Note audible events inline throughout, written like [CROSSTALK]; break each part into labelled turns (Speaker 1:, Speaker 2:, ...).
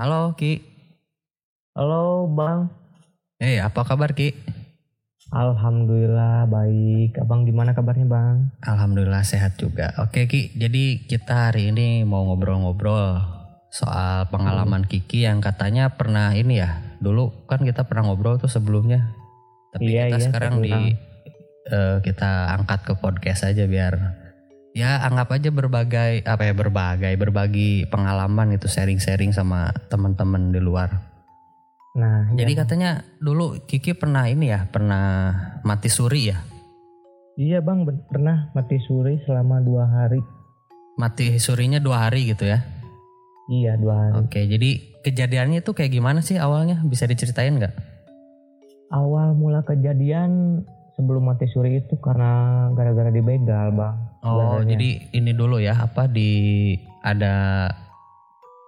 Speaker 1: Halo Ki.
Speaker 2: Halo Bang,
Speaker 1: Eh, apa kabar Ki?
Speaker 2: Alhamdulillah baik. Abang gimana kabarnya Bang?
Speaker 1: Alhamdulillah sehat juga. Oke Ki, jadi kita hari ini mau ngobrol-ngobrol soal pengalaman Kiki yang katanya pernah ini ya. Dulu kan kita pernah ngobrol tuh sebelumnya. Tapi
Speaker 2: Iya,
Speaker 1: kita
Speaker 2: iya,
Speaker 1: sekarang di eh, kita angkat ke podcast aja biar ya anggap aja berbagai apa ya berbagai berbagi pengalaman itu sharing-sharing sama teman-teman di luar.
Speaker 2: Nah,
Speaker 1: Jadi
Speaker 2: ya.
Speaker 1: katanya dulu Kiki pernah ini ya, pernah mati suri ya.
Speaker 2: iya Bang pernah mati suri selama dua hari.
Speaker 1: Mati surinya dua hari gitu ya.
Speaker 2: Iya dua hari.
Speaker 1: Oke, jadi kejadiannya itu kayak gimana sih awalnya? Bisa diceritain nggak?
Speaker 2: Awal mula kejadian sebelum mati suri itu karena gara-gara dibegal Bang.
Speaker 1: Oh,
Speaker 2: Sebenarnya.
Speaker 1: jadi ini dulu ya, apa di ada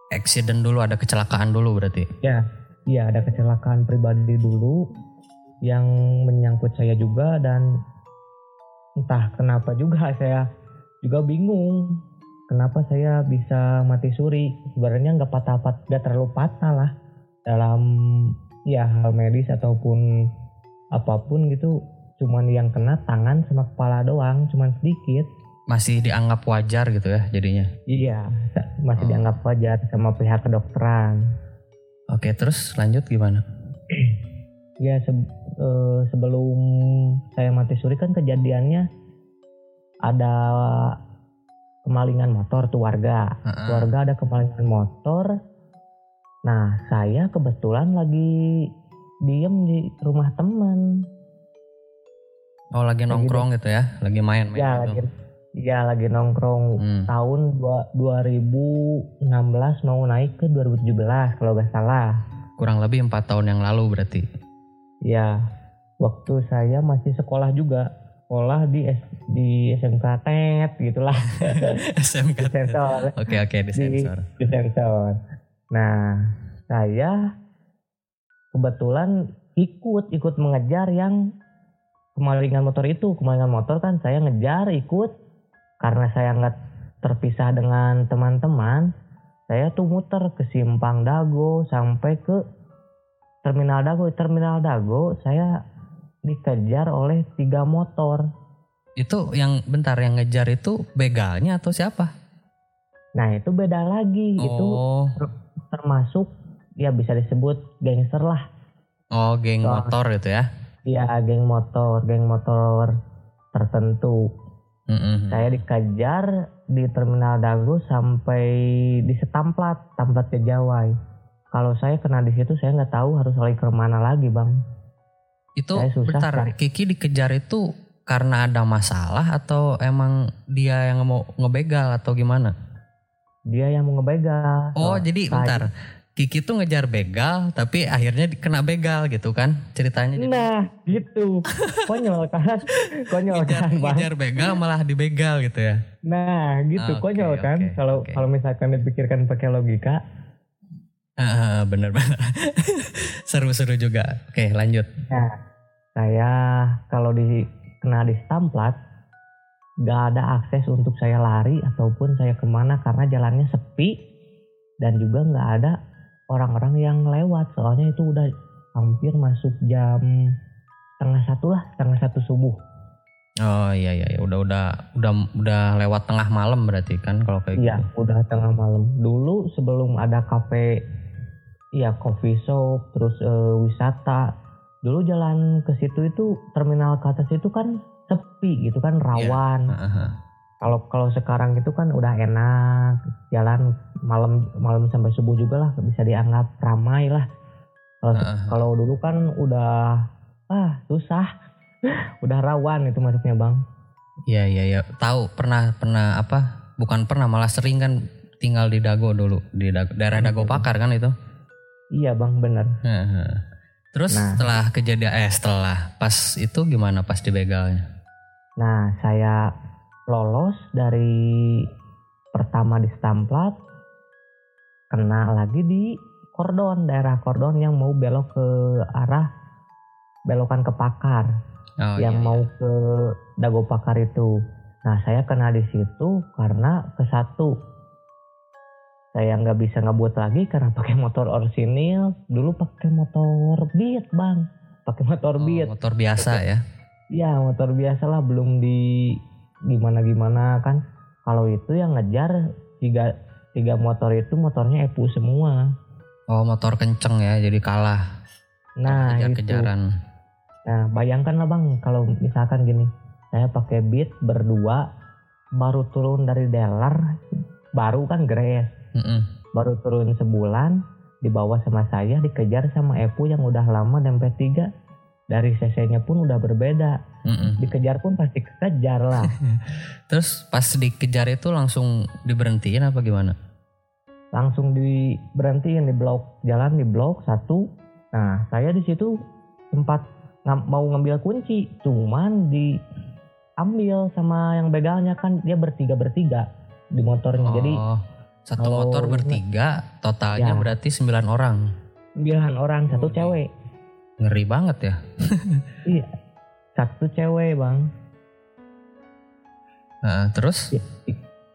Speaker 1: accident dulu, ada kecelakaan dulu berarti.
Speaker 2: Ya, iya ada kecelakaan pribadi dulu yang menyangkut saya juga dan entah kenapa juga [LAUGHS] saya juga bingung kenapa saya bisa mati suri. Sebenarnya nggak patah-patah, nggak terlalu patah lah dalam ya hal medis ataupun apa pun gitu. Cuman yang kena tangan sama kepala doang, cuman sedikit.
Speaker 1: Masih dianggap wajar gitu ya jadinya.
Speaker 2: Iya, masih
Speaker 1: Oh.
Speaker 2: dianggap wajar sama pihak kedokteran.
Speaker 1: Oke, terus lanjut gimana? [CLEARS THROAT]
Speaker 2: Ya se- eh, sebelum saya mati suri kan kejadiannya ada kemalingan motor tuh warga.
Speaker 1: Heeh.
Speaker 2: Warga ada kemalingan motor. Nah saya kebetulan lagi diem di rumah teman.
Speaker 1: Oh, lagi
Speaker 2: Lagi
Speaker 1: nongkrong gitu ya, lagi main-main
Speaker 2: Ya
Speaker 1: gitu.
Speaker 2: lagi, ya lagi nongkrong
Speaker 1: Hmm.
Speaker 2: tahun dua- 2016 mau naik ke 2017 kalau gak salah.
Speaker 1: Kurang lebih empat tahun yang lalu berarti.
Speaker 2: Ya, waktu saya masih sekolah juga, sekolah di S, di SMK TET gitulah, [LAUGHS]
Speaker 1: SMK.
Speaker 2: di sensor,
Speaker 1: Oke, oke, di
Speaker 2: Di-
Speaker 1: sensor.
Speaker 2: di sensor. Nah, saya kebetulan ikut ikut mengejar yang kemalingan motor itu, kemalingan motor kan saya ngejar ikut karena saya nggak terpisah dengan teman-teman, saya tuh muter ke Simpang Dago sampai ke Terminal Dago. Terminal Dago saya dikejar oleh tiga motor.
Speaker 1: Itu yang bentar yang ngejar itu begalnya atau siapa?
Speaker 2: Nah itu beda lagi, itu
Speaker 1: Oh,
Speaker 2: termasuk ya bisa disebut gangster lah.
Speaker 1: oh geng
Speaker 2: Soal-
Speaker 1: motor itu ya.
Speaker 2: Ya geng motor, geng motor tertentu.
Speaker 1: Mm-mm.
Speaker 2: Saya dikejar di Terminal Dago sampai di Setamplat, Tamplat Kejawai. Kalau saya kena di situ saya nggak tahu harus lari ke mana lagi bang.
Speaker 1: Itu
Speaker 2: Saya susah,
Speaker 1: bentar,
Speaker 2: Kak.
Speaker 1: Kiki dikejar itu karena ada masalah atau emang dia yang mau ngebegal atau gimana?
Speaker 2: Dia yang mau ngebegal.
Speaker 1: Oh,
Speaker 2: Wah,
Speaker 1: jadi
Speaker 2: saya-
Speaker 1: bentar. Kiki tuh ngejar begal tapi akhirnya kena begal gitu kan ceritanya jadi
Speaker 2: Nah gitu, konyol kan, [LAUGHS] konyol
Speaker 1: ngejar,
Speaker 2: kan
Speaker 1: ngejar begal malah dibegal gitu ya.
Speaker 2: Nah gitu,
Speaker 1: Oke,
Speaker 2: konyol kan. Kalau
Speaker 1: oke.
Speaker 2: kalau misalkan dipikirkan pakai logika,
Speaker 1: Ah, bener-bener. [LAUGHS] Seru-seru juga. Oke, lanjut.
Speaker 2: Nah, saya kalau di kena di stamplat, nggak ada akses untuk saya lari ataupun saya ke mana karena jalannya sepi dan juga nggak ada orang-orang yang lewat. Soalnya itu udah hampir masuk jam setengah satu lah, setengah satu subuh.
Speaker 1: Oh iya iya iya. udah udah udah udah lewat tengah malam berarti kan kalau kayak
Speaker 2: Iya,
Speaker 1: gitu.
Speaker 2: udah tengah malam. Dulu sebelum ada kafe, iya coffee shop, terus eh, wisata. Dulu jalan ke situ itu terminal ke atas itu kan sepi gitu kan rawan.
Speaker 1: Heeh.
Speaker 2: Kalau kalau sekarang itu kan udah enak, jalan malam malam sampai subuh juga lah bisa dianggap ramai lah. Kalau
Speaker 1: Heeh.
Speaker 2: kalau dulu kan udah ah susah, [LAUGHS] udah rawan itu maksudnya bang.
Speaker 1: Iya iya iya. Tahu pernah pernah apa? Bukan pernah malah sering kan tinggal di Dago dulu di Dago, daerah Dago
Speaker 2: Hmm.
Speaker 1: Pakar kan itu.
Speaker 2: Iya bang.
Speaker 1: Heeh. Terus
Speaker 2: Nah.
Speaker 1: setelah kejadian eh setelah pas itu gimana pas dibegalnya?
Speaker 2: Nah, saya lolos dari pertama di Stamplat, kena lagi di Kordon, daerah Kordon yang mau belok ke arah belokan ke Pakar,
Speaker 1: Oh
Speaker 2: yang
Speaker 1: iya,
Speaker 2: mau
Speaker 1: iya.
Speaker 2: ke Dago Pakar itu. Nah, saya kena di situ karena ke satu saya nggak bisa ngebut lagi karena [LAUGHS] pakai motor orsinil dulu pakai motor beat bang pakai motor
Speaker 1: Oh,
Speaker 2: beat
Speaker 1: motor biasa ya.
Speaker 2: ya motor biasa lah belum di gimana gimana kan kalau itu yang ngejar tiga tiga motor itu motornya epu semua
Speaker 1: Oh, motor kenceng ya, jadi kalah.
Speaker 2: nah itu
Speaker 1: Kejar-kejaran.
Speaker 2: nah bayangkan lah bang kalau misalkan gini saya pakai beat berdua baru turun dari dealer baru kan grace
Speaker 1: Mm-mm.
Speaker 2: baru turun sebulan dibawa sama saya dikejar sama Epu yang udah lama dan P3 dari CC-nya pun udah berbeda
Speaker 1: Mm-mm.
Speaker 2: dikejar pun pasti kejar lah [LAUGHS]
Speaker 1: Terus pas dikejar itu langsung diberhentiin apa gimana?
Speaker 2: langsung diberhentiin di blok jalan di blok satu nah saya di situ sempat mau ngambil kunci cuman diambil sama yang begalnya kan dia bertiga bertiga di motornya jadi
Speaker 1: Oh, satu
Speaker 2: kalau
Speaker 1: motor bertiga, totalnya
Speaker 2: Ya.
Speaker 1: berarti 9 orang.
Speaker 2: sembilan orang satu
Speaker 1: Oh,
Speaker 2: cewek
Speaker 1: Ngeri banget ya. [LAUGHS]
Speaker 2: iya satu cewek bang
Speaker 1: Nah, terus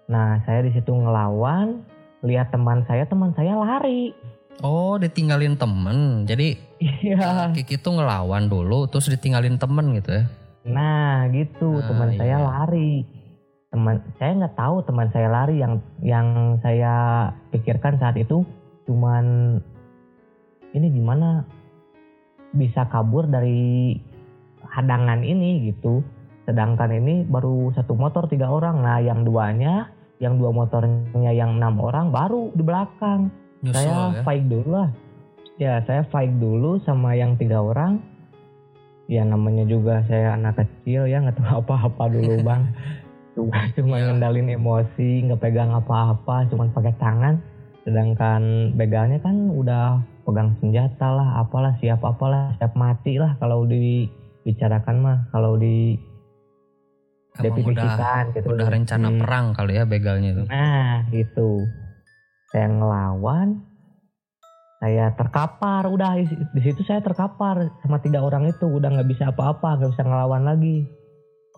Speaker 2: Nah, saya di situ ngelawan, lihat teman saya, teman saya lari.
Speaker 1: oh ditinggalin temen. Jadi
Speaker 2: Iya.
Speaker 1: Kiki tuh ngelawan dulu terus ditinggalin temen gitu ya.
Speaker 2: Nah, gitu,
Speaker 1: Ah,
Speaker 2: teman saya
Speaker 1: iya.
Speaker 2: lari. Teman saya nggak tahu teman saya lari yang yang saya pikirkan saat itu cuman ini gimana bisa kabur dari hadangan ini gitu. Sedangkan ini baru satu motor tiga orang. Nah, yang duanya, yang dua motornya yang enam orang baru di belakang.
Speaker 1: Nyusul
Speaker 2: saya
Speaker 1: ya.
Speaker 2: fight dulu lah ya saya fight dulu sama yang tiga orang ya namanya juga saya anak kecil ya nggak tahu [LAUGHS] apa-apa dulu bang [LAUGHS] cuma cuma
Speaker 1: Iya.
Speaker 2: ngendalin emosi nggak pegang apa-apa cuma pakai tangan sedangkan begalnya kan udah pegang senjata lah apalah siap apalah siap mati lah kalau dibicarakan mah kalau di definisikan gitu
Speaker 1: udah rencana
Speaker 2: Hmm.
Speaker 1: perang kali ya begalnya itu.
Speaker 2: Nah, itu. Saya ngelawan, saya terkapar. Udah di situ saya terkapar sama tiga orang itu. Udah nggak bisa apa-apa, nggak bisa ngelawan lagi.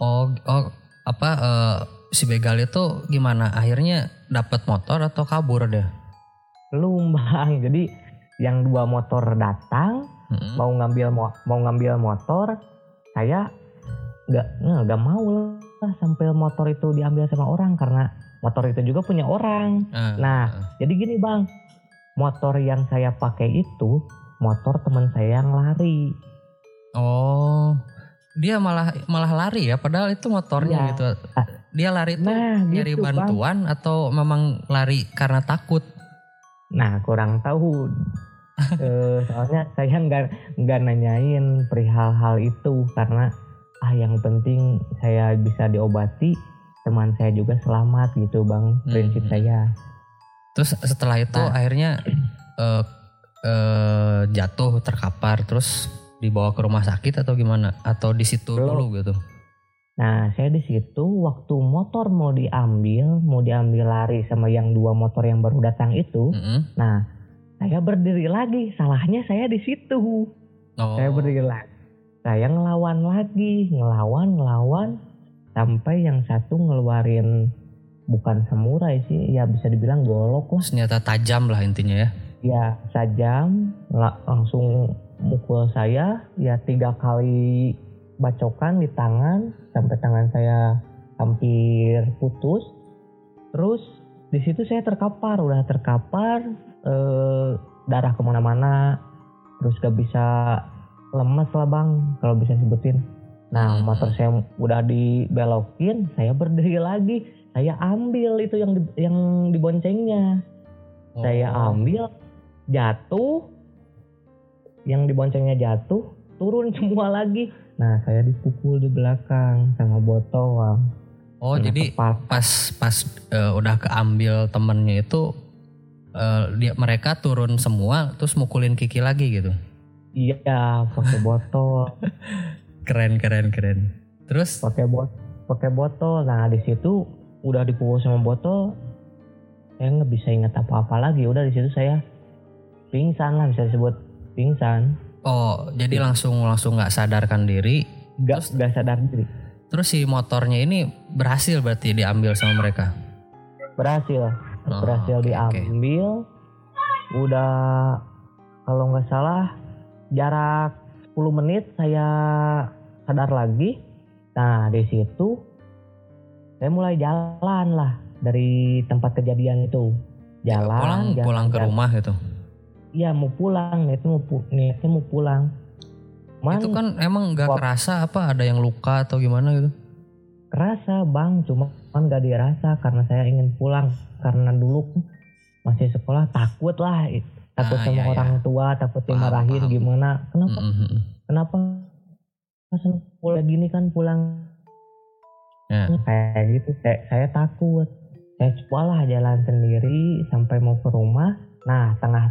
Speaker 1: Oh, oh apa eh, si begal itu gimana? Akhirnya dapat motor atau kabur deh?
Speaker 2: Belum bang. [LAUGHS] Jadi yang dua motor datang
Speaker 1: Mm-mm.
Speaker 2: mau ngambil mo- mau ngambil motor, saya nggak nggak mau lah sampai motor itu diambil sama orang karena motor itu juga punya orang.
Speaker 1: Ah,
Speaker 2: Nah,
Speaker 1: ah.
Speaker 2: Jadi gini bang, motor yang saya pakai itu motor teman saya yang lari.
Speaker 1: oh, dia malah malah lari ya, padahal itu motornya
Speaker 2: Iya.
Speaker 1: gitu.
Speaker 2: Ah.
Speaker 1: Dia lari tuh
Speaker 2: Nah,
Speaker 1: nyari
Speaker 2: gitu, Bang.
Speaker 1: bantuan atau memang lari karena takut?
Speaker 2: Nah, kurang tahu. Eh, soalnya saya nggak nggak nanyain perihal hal itu karena ah yang penting saya bisa diobati, teman saya juga selamat gitu bang. Prinsip
Speaker 1: Hmm.
Speaker 2: saya.
Speaker 1: Terus setelah itu
Speaker 2: Nah.
Speaker 1: akhirnya eh, eh, jatuh terkapar terus dibawa ke rumah sakit atau gimana? Atau di situ
Speaker 2: Belum.
Speaker 1: dulu gitu?
Speaker 2: Nah, saya di situ waktu motor mau diambil, mau diambil lari sama yang dua motor yang baru datang itu.
Speaker 1: Mm-mm.
Speaker 2: Nah, saya berdiri lagi. Salahnya saya di situ.
Speaker 1: Oh,
Speaker 2: Saya berdiri lagi. Saya ngelawan lagi, ngelawan, ngelawan. Sampai yang satu ngeluarin bukan samurai sih, ya bisa dibilang golok lah.
Speaker 1: senjata tajam lah intinya ya.
Speaker 2: Ya sajam, la- langsung mukul saya. Ya tiga kali bacokan di tangan, sampai tangan saya hampir putus. Terus di situ saya terkapar, udah terkapar, eh, darah ke mana-mana, terus gak bisa lemes lah bang, kalau bisa sebutin. Nah
Speaker 1: Hmm.
Speaker 2: motor saya udah dibelokin, saya berdiri lagi, saya ambil itu yang di- yang diboncengnya, saya
Speaker 1: Oh.
Speaker 2: ambil, jatuh, yang diboncengnya jatuh, turun [LAUGHS] semua lagi. Nah saya dipukul di belakang sama botol. Bang.
Speaker 1: Oh,
Speaker 2: Kena
Speaker 1: jadi pas pas eh, udah keambil temennya itu eh, dia mereka turun semua terus mukulin Kiki lagi gitu.
Speaker 2: Iya, pakai botol, [LAUGHS]
Speaker 1: Keren keren keren. Terus
Speaker 2: pakai bot, pakai botol. Nah di situ udah dipukul sama botol, saya nggak bisa ingat apa-apa lagi. Udah di situ saya pingsan lah bisa disebut pingsan.
Speaker 1: oh jadi
Speaker 2: Iya.
Speaker 1: langsung langsung nggak sadarkan diri.
Speaker 2: Gak, gak sadar diri.
Speaker 1: Terus si motornya ini berhasil berarti diambil sama mereka.
Speaker 2: Berhasil.
Speaker 1: Oh,
Speaker 2: berhasil
Speaker 1: oke.
Speaker 2: diambil udah kalau nggak salah jarak 10 menit saya sadar lagi nah di situ saya mulai jalan lah dari tempat kejadian itu jalan
Speaker 1: pulang
Speaker 2: jalan,
Speaker 1: pulang ke
Speaker 2: jalan.
Speaker 1: rumah gitu.
Speaker 2: iya mau pulang niatnya mau pu- niatnya mau pulang Man,
Speaker 1: itu kan emang nggak kerasa apa ada yang luka atau gimana gitu?
Speaker 2: Kerasa bang cuma kan nggak dirasa karena saya ingin pulang karena dulu masih sekolah takut lah takut
Speaker 1: Ah,
Speaker 2: sama
Speaker 1: iya, iya.
Speaker 2: orang tua takut dimarahin gimana kenapa
Speaker 1: Mm, mm, mm.
Speaker 2: kenapa pas pulang gini kan pulang
Speaker 1: Ya.
Speaker 2: kayak gitu saya, saya takut saya coba lah jalan sendiri sampai mau ke rumah nah tengah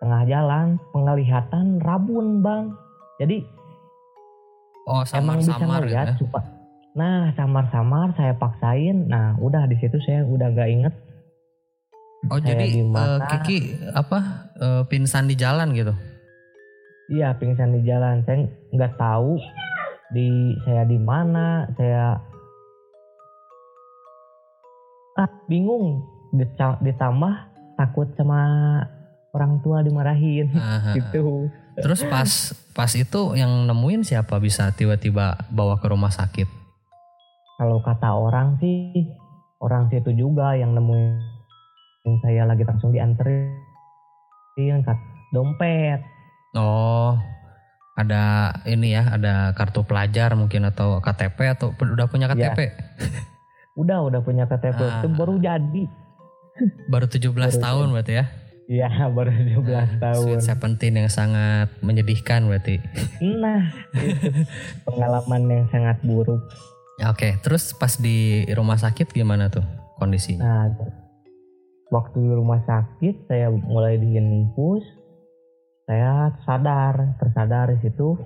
Speaker 2: tengah jalan penglihatan rabun bang jadi
Speaker 1: Oh
Speaker 2: emang bisa
Speaker 1: samar-samar
Speaker 2: ngeliat
Speaker 1: ya?
Speaker 2: suka nah samar-samar saya paksain nah udah di situ saya udah gak inget
Speaker 1: Oh
Speaker 2: saya
Speaker 1: jadi
Speaker 2: di mana.
Speaker 1: Kiki apa eh, pingsan di jalan gitu?
Speaker 2: iya pingsan di jalan saya nggak tahu di saya di mana saya ah bingung ditambah takut sama orang tua dimarahin
Speaker 1: Aha. [LAUGHS]
Speaker 2: gitu
Speaker 1: Terus pas pas itu yang nemuin siapa bisa tiba-tiba bawa ke rumah sakit?
Speaker 2: Kalau kata orang sih orang situ juga yang nemuin saya lagi langsung dianterin kat dompet
Speaker 1: Oh ada ini ya ada kartu pelajar mungkin atau KTP atau udah punya. KTP?
Speaker 2: udah udah punya KTP
Speaker 1: Ah.
Speaker 2: itu baru jadi
Speaker 1: Baru 17
Speaker 2: Baru
Speaker 1: tahun berarti ya?
Speaker 2: Iya [LAUGHS] baru 17
Speaker 1: Nah,
Speaker 2: tahun
Speaker 1: Sweet Seventeen yang sangat menyedihkan berarti.
Speaker 2: Nah itu [LAUGHS] pengalaman yang sangat buruk
Speaker 1: Ya, Oke, terus pas di rumah sakit gimana tuh kondisinya?
Speaker 2: Nah, waktu di rumah sakit saya mulai diinfus, saya sadar, tersadar di situ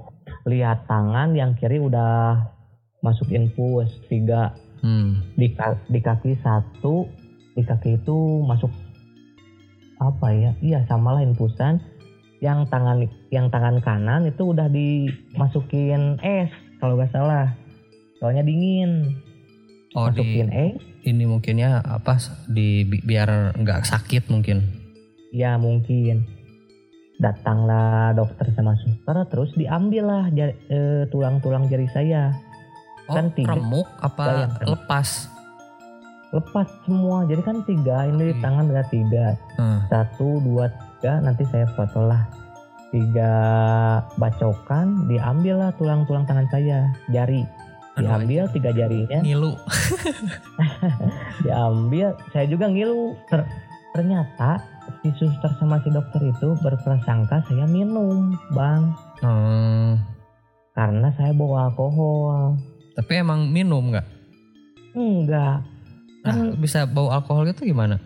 Speaker 2: lihat tangan yang kiri udah masuk infus tiga
Speaker 1: Hmm.
Speaker 2: di, di kaki satu, di kaki itu masuk apa ya? Iya samalah infusan. Yang tangan yang tangan kanan itu udah dimasukin es kalau nggak salah. Soalnya dingin.
Speaker 1: Oh di
Speaker 2: Masukin es
Speaker 1: ini mungkinnya apa di bi- biar nggak sakit mungkin.
Speaker 2: Ya mungkin. Datanglah dokter sama suster terus diambil lah eh, tulang-tulang jari saya.
Speaker 1: Oh
Speaker 2: Kan tiga.
Speaker 1: remuk apa lepas?
Speaker 2: Lepas semua. Jadi kan tiga. Ini di
Speaker 1: Hmm.
Speaker 2: tangan ada tiga.
Speaker 1: Hmm.
Speaker 2: Satu, dua, tiga. Nanti saya foto lah. Tiga bacokan. Diambil lah tulang-tulang tangan saya. Jari. Diambil tiga jarinya.
Speaker 1: Ngilu. [LAUGHS]
Speaker 2: Diambil. Saya juga ngilu. Ter- ternyata si suster sama si dokter itu berprasangka saya minum bang.
Speaker 1: Hmm.
Speaker 2: Karena saya bawa alkohol.
Speaker 1: Tapi emang minum nggak?
Speaker 2: Enggak.
Speaker 1: Nah,
Speaker 2: Kan,
Speaker 1: bisa bau alkohol itu gimana?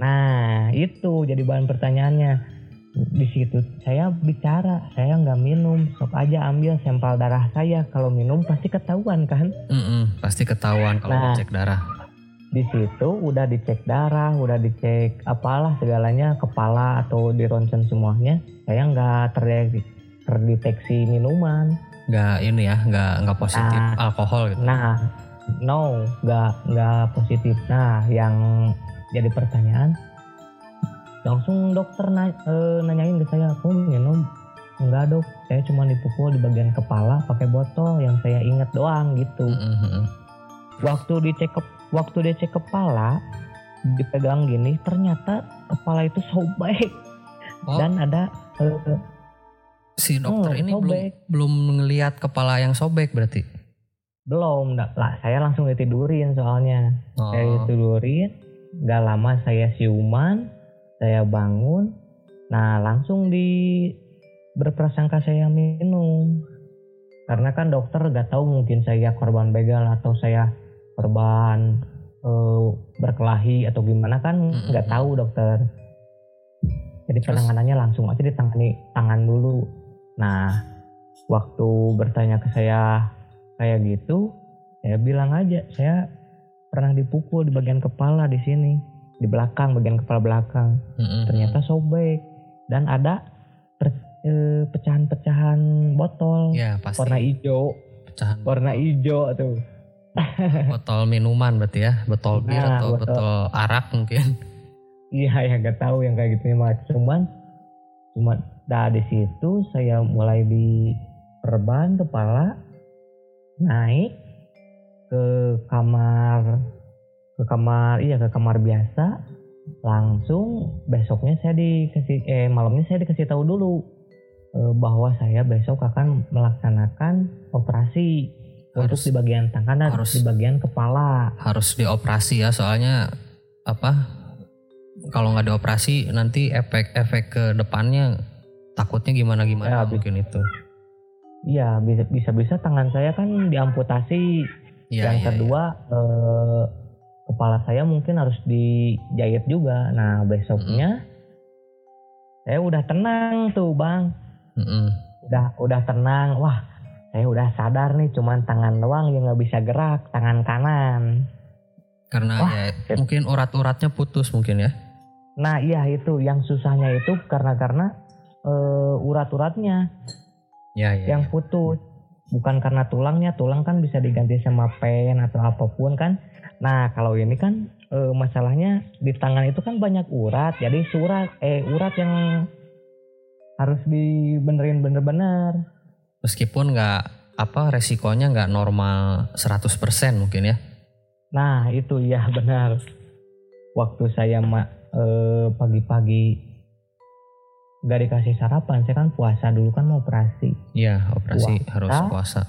Speaker 2: nah itu jadi bahan pertanyaannya. Di situ saya bicara, saya nggak minum, sok aja ambil sampel darah saya. Kalau minum pasti ketahuan kan.
Speaker 1: Mm-mm, pasti ketahuan kalau
Speaker 2: Nah.
Speaker 1: cek darah.
Speaker 2: Di situ udah dicek darah, udah dicek apalah segalanya, kepala atau di ronsen semuanya. Saya nggak terdeteksi, terdeteksi minuman.
Speaker 1: Nggak ini ya, nggak nggak positif
Speaker 2: Nah.
Speaker 1: alkohol gitu.
Speaker 2: Nah, no, nggak nggak positif. Nah, yang jadi pertanyaan, langsung dokter na- eh, nanyain ke saya, aku minum? Enggak dok, saya cuma dipukul di bagian kepala pakai botol yang saya ingat doang gitu.
Speaker 1: Mm-mm, mm-mm.
Speaker 2: Waktu dicek ke- waktu dicek kepala, dipegang gini, ternyata kepala itu sobek
Speaker 1: Oh,
Speaker 2: dan ada eh,
Speaker 1: si dokter
Speaker 2: hmm,
Speaker 1: ini belum
Speaker 2: sobek.
Speaker 1: belum ngelihat kepala yang sobek berarti.
Speaker 2: belum, nggak- lah saya langsung ditidurin soalnya.
Speaker 1: Oh.
Speaker 2: Saya tidurin, gak lama saya siuman, saya bangun, nah langsung di berprasangka saya minum. Karena kan dokter gak tahu mungkin saya korban begal atau saya korban eh, berkelahi atau gimana kan nggak tahu dokter. Jadi penanganannya langsung aja ditangani tangan dulu. Nah, waktu bertanya ke saya kayak gitu, saya bilang aja saya pernah dipukul di bagian kepala di sini, di belakang bagian kepala belakang.
Speaker 1: Mm-mm.
Speaker 2: Ternyata sobek dan ada eh, pecahan-pecahan botol
Speaker 1: ya pasti
Speaker 2: warna hijau,
Speaker 1: pecahan.
Speaker 2: warna hijau tuh. [LAUGHS]
Speaker 1: botol minuman berarti ya botol bir
Speaker 2: Nah,
Speaker 1: atau
Speaker 2: botol-
Speaker 1: botol arak mungkin
Speaker 2: Iya ya nggak tahu yang kayak gitu mah cuman cuman dari situ saya mulai di perban kepala naik ke kamar ke kamar iya ke kamar biasa. Langsung besoknya saya dikasih eh malamnya saya dikasih tahu dulu eh, bahwa saya besok akan melaksanakan operasi untuk
Speaker 1: Harus-
Speaker 2: di bagian tangan dan
Speaker 1: harus-
Speaker 2: di bagian kepala.
Speaker 1: harus dioperasi ya soalnya apa kalau nggak dioperasi nanti efek-efek ke depannya takutnya gimana gimana
Speaker 2: Ya,
Speaker 1: mungkin itu.
Speaker 2: Iya, bisa bisa bisa tangan saya kan diamputasi.
Speaker 1: Iya,
Speaker 2: yang
Speaker 1: iya,
Speaker 2: kedua eh, kepala saya mungkin harus dijahit juga. Nah besoknya saya udah tenang tuh bang,
Speaker 1: iya. Mm-mm.
Speaker 2: udah udah tenang. Wah saya udah sadar nih, cuman tangan doang yang nggak bisa gerak, tangan kanan.
Speaker 1: karena
Speaker 2: Wah,
Speaker 1: ya
Speaker 2: shit.
Speaker 1: mungkin urat-uratnya putus mungkin ya
Speaker 2: Nah iya itu yang susahnya itu karena karena eh, urat-uratnya
Speaker 1: ya ya
Speaker 2: yang putus bukan karena tulangnya tulang kan bisa diganti sama pen atau apa pun kan nah kalau ini kan eh, masalahnya di tangan itu kan banyak urat jadi surat eh urat yang harus dibenerin bener-bener.
Speaker 1: Meskipun nggak apa resikonya nggak normal 100% mungkin ya.
Speaker 2: Nah itu ya [LAUGHS] benar. Waktu saya eh, pagi-pagi nggak dikasih sarapan saya kan puasa dulu kan mau operasi.
Speaker 1: Iya operasi
Speaker 2: Puasa.
Speaker 1: harus puasa.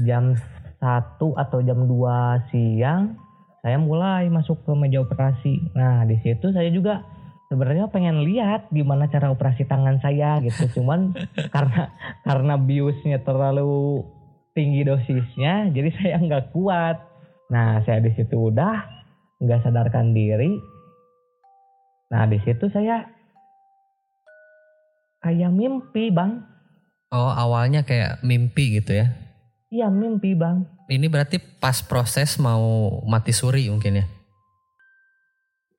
Speaker 2: Jam 1 atau jam 2 siang saya mulai masuk ke meja operasi. Nah, di situ saya juga sebenarnya pengen lihat gimana cara operasi tangan saya gitu. Cuman [LAUGHS] karena karena biusnya terlalu tinggi dosisnya, jadi saya nggak kuat. Nah, saya di situ udah nggak sadarkan diri. Nah, di situ saya kayak mimpi, Bang.
Speaker 1: oh awalnya kayak mimpi gitu ya
Speaker 2: Iya, mimpi, Bang.
Speaker 1: ini berarti pas proses mau mati suri mungkin ya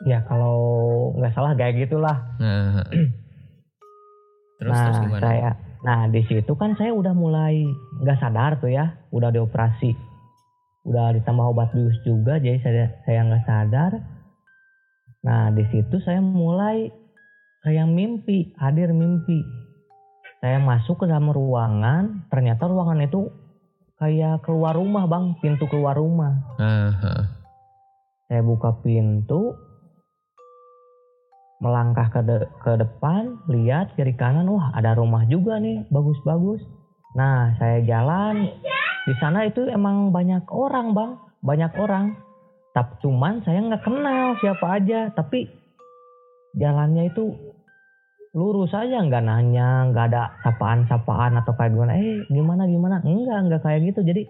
Speaker 2: Ya kalau nggak salah kayak gitulah.
Speaker 1: nah [CLEARS THROAT] terus
Speaker 2: nah,
Speaker 1: terus gimana
Speaker 2: saya, nah di situ kan saya udah mulai nggak sadar tuh ya, udah dioperasi, udah ditambah obat bius juga, jadi saya saya nggak sadar. Nah di situ saya mulai kayak mimpi, hadir mimpi. Saya masuk ke dalam ruangan, ternyata ruangan itu kayak keluar rumah bang, pintu keluar rumah.
Speaker 1: Heeh.
Speaker 2: Saya buka pintu, melangkah ke de- ke depan, lihat kiri kanan, wah ada rumah juga nih, bagus-bagus. Nah, saya jalan di sana itu emang banyak orang bang, banyak orang. Tapi cuman saya nggak kenal siapa aja, tapi jalannya itu lurus aja, nggak nanya, nggak ada sapaan-sapaan atau kayak gimana. Eh, gimana gimana? Enggak, nggak kayak gitu. Jadi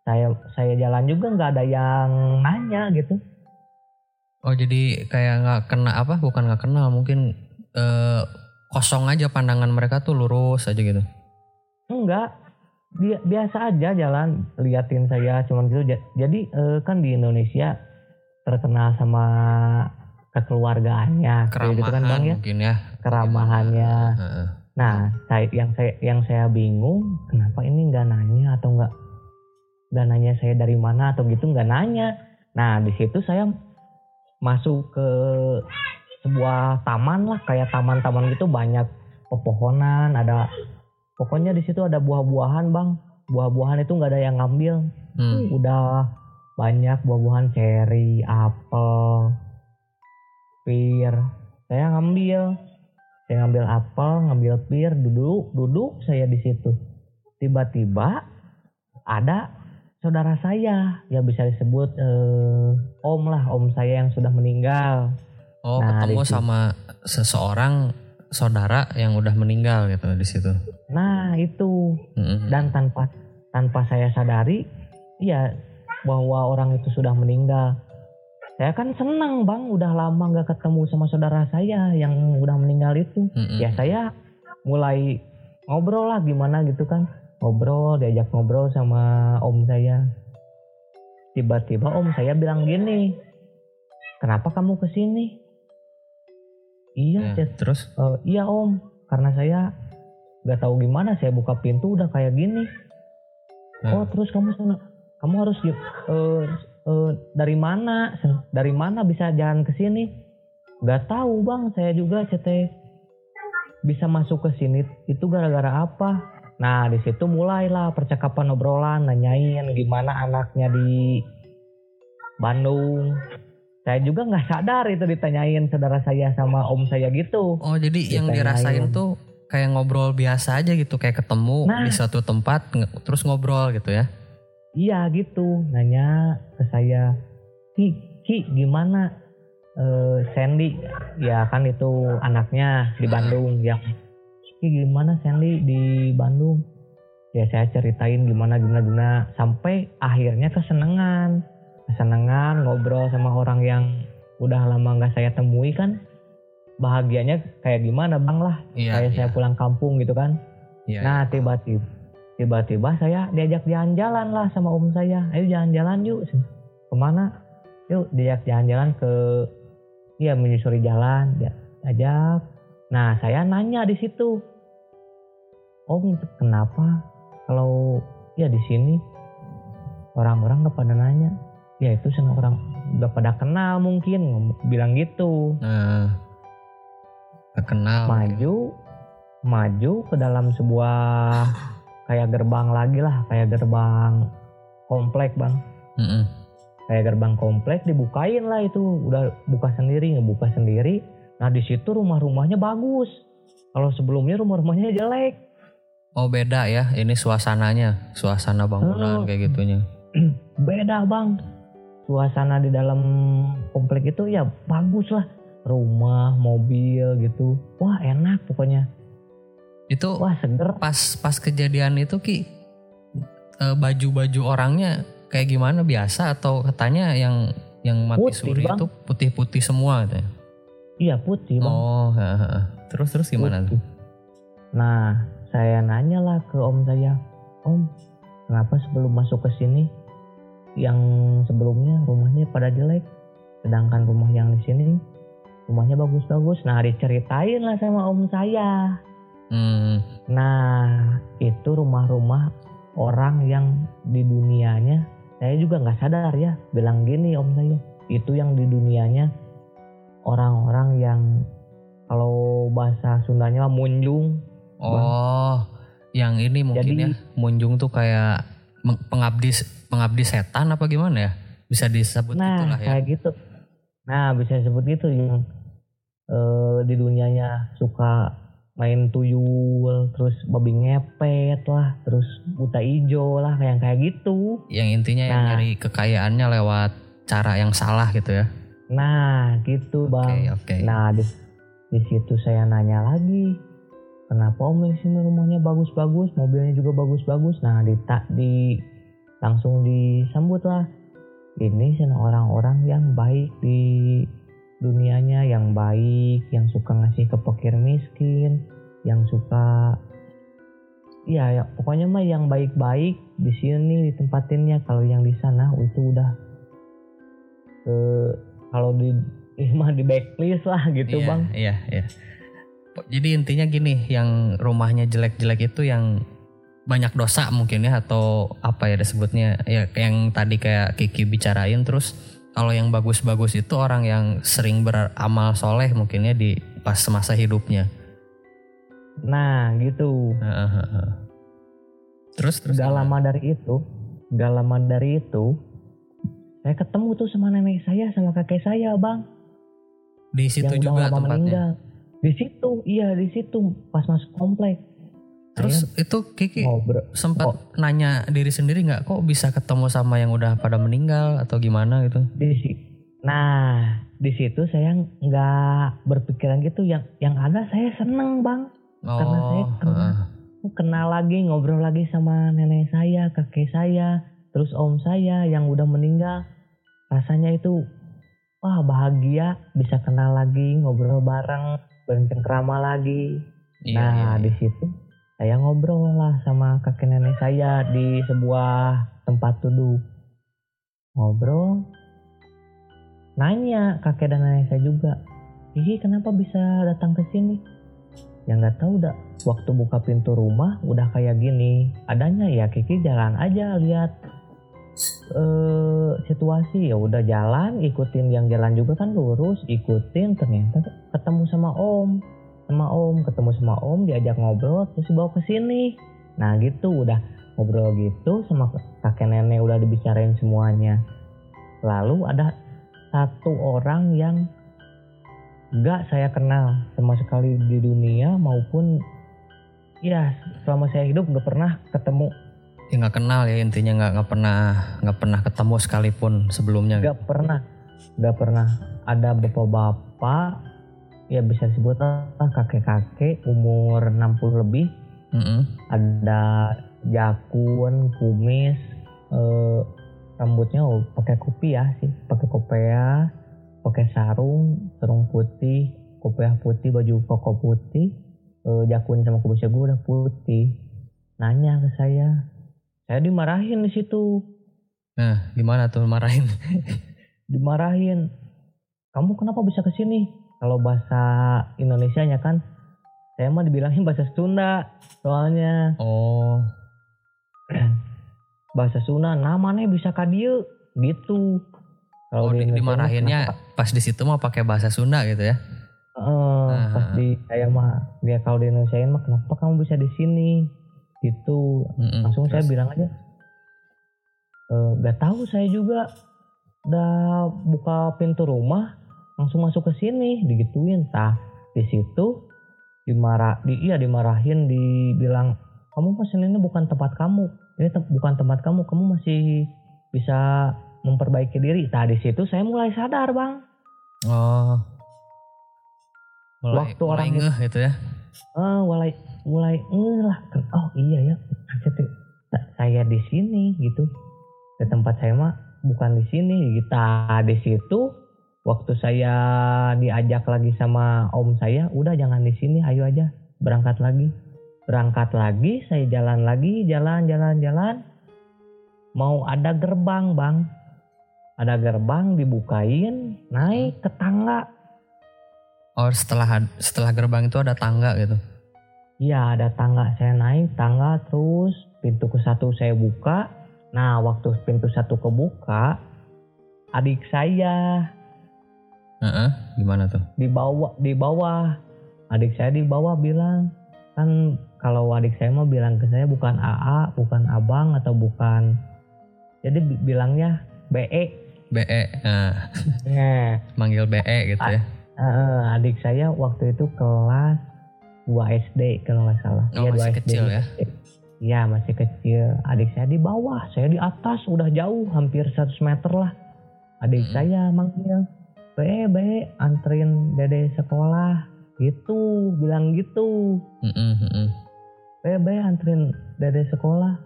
Speaker 2: saya saya jalan juga nggak ada yang nanya gitu.
Speaker 1: oh jadi kayak nggak kena apa bukan nggak kenal mungkin eh, kosong aja pandangan mereka tuh lurus aja gitu
Speaker 2: Enggak, Bi- biasa aja jalan liatin saya cuman gitu. Ja- Jadi eh, kan di Indonesia terkenal sama kekeluargaannya, kayak gitu kan
Speaker 1: keramahan
Speaker 2: bang ya,
Speaker 1: mungkin ya
Speaker 2: keramahannya. Nah, saya yang saya yang saya bingung, kenapa ini nggak nanya atau nggak nggak nanya saya dari mana atau gitu nggak nanya. Nah, di situ saya masuk ke sebuah taman lah, kayak taman-taman gitu banyak pepohonan, ada pokoknya di situ ada buah-buahan bang. Buah-buahan itu nggak ada yang ngambil,
Speaker 1: Hmm.
Speaker 2: udah banyak buah-buahan ceri, apel, pir. Saya ngambil, saya ngambil apel, ngambil pir, duduk, duduk saya di situ. Tiba-tiba ada saudara saya, ya bisa disebut eh, om lah, om saya yang sudah meninggal.
Speaker 1: oh
Speaker 2: Nah,
Speaker 1: ketemu sama seseorang saudara yang udah meninggal gitu di situ
Speaker 2: Nah itu
Speaker 1: Mm-mm.
Speaker 2: dan tanpa tanpa saya sadari, ya bahwa orang itu sudah meninggal. Saya kan senang bang, udah lama nggak ketemu sama saudara saya yang udah meninggal itu.
Speaker 1: Mm-mm.
Speaker 2: Ya saya mulai ngobrol lah gimana gitu kan, ngobrol diajak ngobrol sama om saya. Tiba-tiba om saya bilang gini, kenapa kamu ke sini? Iya,
Speaker 1: Ya, terus
Speaker 2: Eh, iya om, karena saya nggak tahu gimana saya buka pintu udah kayak gini.
Speaker 1: Nah.
Speaker 2: Oh terus kamu senang, kamu harus uh, uh, dari mana? Dari mana bisa jalan ke sini? Nggak tahu bang. Saya juga CT bisa masuk ke sini itu gara-gara apa? Nah di situ mulailah percakapan obrolan nanyain gimana anaknya di Bandung. Saya juga nggak sadar itu ditanyain saudara saya sama om saya gitu.
Speaker 1: Oh jadi ditanyain. yang dirasain tuh kayak ngobrol biasa aja gitu kayak ketemu nah, di suatu tempat terus ngobrol gitu ya
Speaker 2: iya gitu. Nanya ke saya ki ki gimana? Uh, Sandy ya kan itu anaknya di Bandung yang ki gimana Sandy di Bandung? Ya saya ceritain gimana gimana gimana. Sampai akhirnya kesenangan kesenangan ngobrol sama orang yang udah lama nggak saya temui kan. Bahagianya kayak gimana bang lah. Iya, kayak iya. saya pulang kampung gitu kan. Iya, nah iya. tiba-tiba tiba-tiba saya diajak jalan-jalan lah sama om saya. Ayo jalan-jalan yuk. Ke mana? Yuk diajak jalan-jalan ke iya menyusuri jalan. Ya ajak. Nah saya nanya di situ. Om kenapa kalau ya di sini orang-orang nggak pada nanya? Ya itu senang orang udah pada kenal mungkin bilang gitu.
Speaker 1: Nah, kenal
Speaker 2: maju maju ke dalam sebuah [LAUGHS] kayak gerbang lagi lah kayak gerbang komplek bang. Mm -mm. kayak gerbang komplek dibukain lah itu. Udah buka sendiri ngebuka sendiri. Nah di situ rumah-rumahnya bagus. Kalau sebelumnya rumah-rumahnya jelek.
Speaker 1: Oh beda ya ini suasananya. Suasana bangunan oh. kayak gitunya. [CLEARS THROAT]
Speaker 2: Beda bang. Suasana di dalam komplek itu ya bagus lah. Rumah mobil gitu. Wah enak pokoknya
Speaker 1: itu wah seger. Pas pas kejadian itu Ki eh, baju-baju orangnya kayak gimana biasa atau katanya yang yang mati putih, suri bang. itu putih-putih semua katanya.
Speaker 2: Iya putih bang.
Speaker 1: Oh, terus terus gimana tuh?
Speaker 2: Nah, saya nanya lah ke om saya, om, kenapa sebelum masuk ke sini yang sebelumnya rumahnya pada jelek, sedangkan rumah yang di sini rumahnya bagus-bagus. Nah, diceritain lah sama om saya. Hmm. Nah, itu rumah-rumah orang yang di dunianya saya juga nggak sadar ya bilang gini om saya itu yang di dunianya orang-orang yang kalau bahasa Sundanya munjung
Speaker 1: oh bang. yang ini mungkin Jadi, ya munjung tuh kayak pengabdi pengabdi setan apa gimana ya bisa disebut
Speaker 2: nah
Speaker 1: itulah
Speaker 2: ya kayak gitu nah bisa disebut gitu yang uh, di dunianya suka main tuyul terus babi ngepet lah terus buta ijo lah kayak kayak gitu.
Speaker 1: Yang intinya nah, yang nyari kekayaannya lewat cara yang salah gitu ya?
Speaker 2: Nah gitu bang. okay, okay. nah di, di situ saya nanya lagi kenapa om di sini rumahnya bagus-bagus mobilnya juga bagus-bagus? Nah di tak di langsung disambut lah. Ini orang-orang yang baik di dunianya yang baik, yang suka ngasih ke pekir miskin, yang suka ya, ya pokoknya mah yang baik-baik di sini ditempatinnya kalau yang di sana itu udah ke kalau di [LAUGHS] mah di backlist lah gitu
Speaker 1: iya,
Speaker 2: bang.
Speaker 1: Iya iya. Jadi intinya gini, yang rumahnya jelek-jelek itu yang banyak dosa mungkin ya atau apa ya disebutnya ya yang tadi kayak Kiki bicarain terus kalau yang bagus-bagus itu orang yang sering beramal soleh mungkinnya di pas masa hidupnya.
Speaker 2: Nah gitu.
Speaker 1: Terus terus
Speaker 2: gak lama dari itu, gak lama dari itu, saya ketemu tuh sama nenek saya sama kakek saya bang.
Speaker 1: Di situ yang juga tempatnya. Meninggal.
Speaker 2: Di situ, iya di situ pas masuk komplek.
Speaker 1: Terus Ayah, itu Kiki ngobrol. sempat oh. nanya diri sendiri nggak kok bisa ketemu sama yang udah pada meninggal atau gimana gitu?
Speaker 2: Di Nah, di situ saya nggak berpikiran gitu. Yang yang ada saya seneng bang, oh, karena saya kenal, uh. kenal lagi ngobrol lagi sama nenek saya, kakek saya, terus om saya yang udah meninggal. Rasanya itu wah bahagia bisa kenal lagi, ngobrol bareng, bercengkrama lagi. Iya, nah iya, iya. di situ saya ngobrol lah sama kakek nenek saya di sebuah tempat duduk. Ngobrol nanya kakek dan nenek saya juga Kiki kenapa bisa datang ke sini? Yang nggak tahu dah waktu buka pintu rumah udah kayak gini. Adanya ya Kiki jalan aja lihat eh, situasi. Ya udah jalan ikutin yang jalan juga kan lurus ikutin. Ternyata ketemu sama om sama om ketemu sama om diajak ngobrol terus dibawa ke sini nah gitu udah ngobrol gitu sama kakek nenek udah dibicarain semuanya lalu ada satu orang yang gak saya kenal sama sekali di dunia maupun ya selama saya hidup gak pernah ketemu
Speaker 1: Ya nggak kenal ya intinya nggak nggak pernah nggak pernah ketemu sekalipun sebelumnya.
Speaker 2: Gak pernah, gak pernah. Ada bapak-bapak, ya bisa disebut lah kakek-kakek umur 60 lebih.
Speaker 1: Mm-mm.
Speaker 2: Ada jakun, kumis, eh, rambutnya oh, pakai kopiah sih, pakai kopiah, pakai sarung, sarung putih, kopiah putih, baju koko putih, eh, jakun sama kumisnya gue udah putih. Nanya ke saya, saya dimarahin di situ.
Speaker 1: Nah gimana tuh marahin? [LAUGHS]
Speaker 2: dimarahin kamu kenapa bisa ke sini kalau bahasa Indonesia nya kan saya mah dibilangin bahasa Sunda soalnya
Speaker 1: oh [CLEARS THROAT]
Speaker 2: bahasa Sunda namanya bisa kadieu gitu
Speaker 1: oh di, dimarahinnya pas di situ mah pakai bahasa Sunda gitu ya? Ah.
Speaker 2: pas di saya mah dia kalau di Indonesia mah kenapa kamu bisa di sini gitu
Speaker 1: Mm-mm.
Speaker 2: langsung saya
Speaker 1: Terus?
Speaker 2: bilang aja "Eh, gak tahu saya juga udah buka pintu rumah langsung masuk ke sini digituin tah. Di situ dimarah di iya dimarahin dibilang kamu pesan ini bukan tempat kamu. Ini tem- bukan tempat kamu kamu masih bisa memperbaiki diri. Tah di situ saya mulai sadar bang.
Speaker 1: Oh. Mulai,
Speaker 2: Waktu
Speaker 1: mulai
Speaker 2: orang
Speaker 1: ngeh gitu ya?
Speaker 2: ah mulai mulai "Eh lah. Oh iya ya. Sa- saya di sini gitu. Ke tempat saya mah bukan di sini kita di situ waktu saya diajak lagi sama om saya udah jangan di sini ayo aja berangkat lagi. Berangkat lagi saya jalan lagi jalan jalan jalan. Mau ada gerbang bang. Ada gerbang dibukain naik ke tangga.
Speaker 1: Oh setelah setelah gerbang itu ada tangga gitu?
Speaker 2: Iya ada tangga. Saya naik tangga terus pintu ke satu saya buka. Nah waktu pintu satu kebuka adik saya
Speaker 1: Heeh. Gimana tuh?
Speaker 2: di bawah di bawah adik saya di bawah bilang kan kalau adik saya mah bilang ke saya bukan AA bukan abang atau bukan jadi bi- bilangnya BE
Speaker 1: BE. Nah, [LAUGHS]
Speaker 2: nah
Speaker 1: manggil BE gitu ya?
Speaker 2: eh, adik saya waktu itu kelas 2 SD kalau nggak salah
Speaker 1: Oh,
Speaker 2: Iya,
Speaker 1: masih
Speaker 2: 2
Speaker 1: kecil ya?
Speaker 2: Iya masih kecil. Adik saya di bawah, saya di atas, udah jauh, hampir 100 meter lah. Adik
Speaker 1: Hmm.
Speaker 2: saya manggil, be be anterin dede sekolah, gitu, bilang gitu. Be be anterin dede sekolah.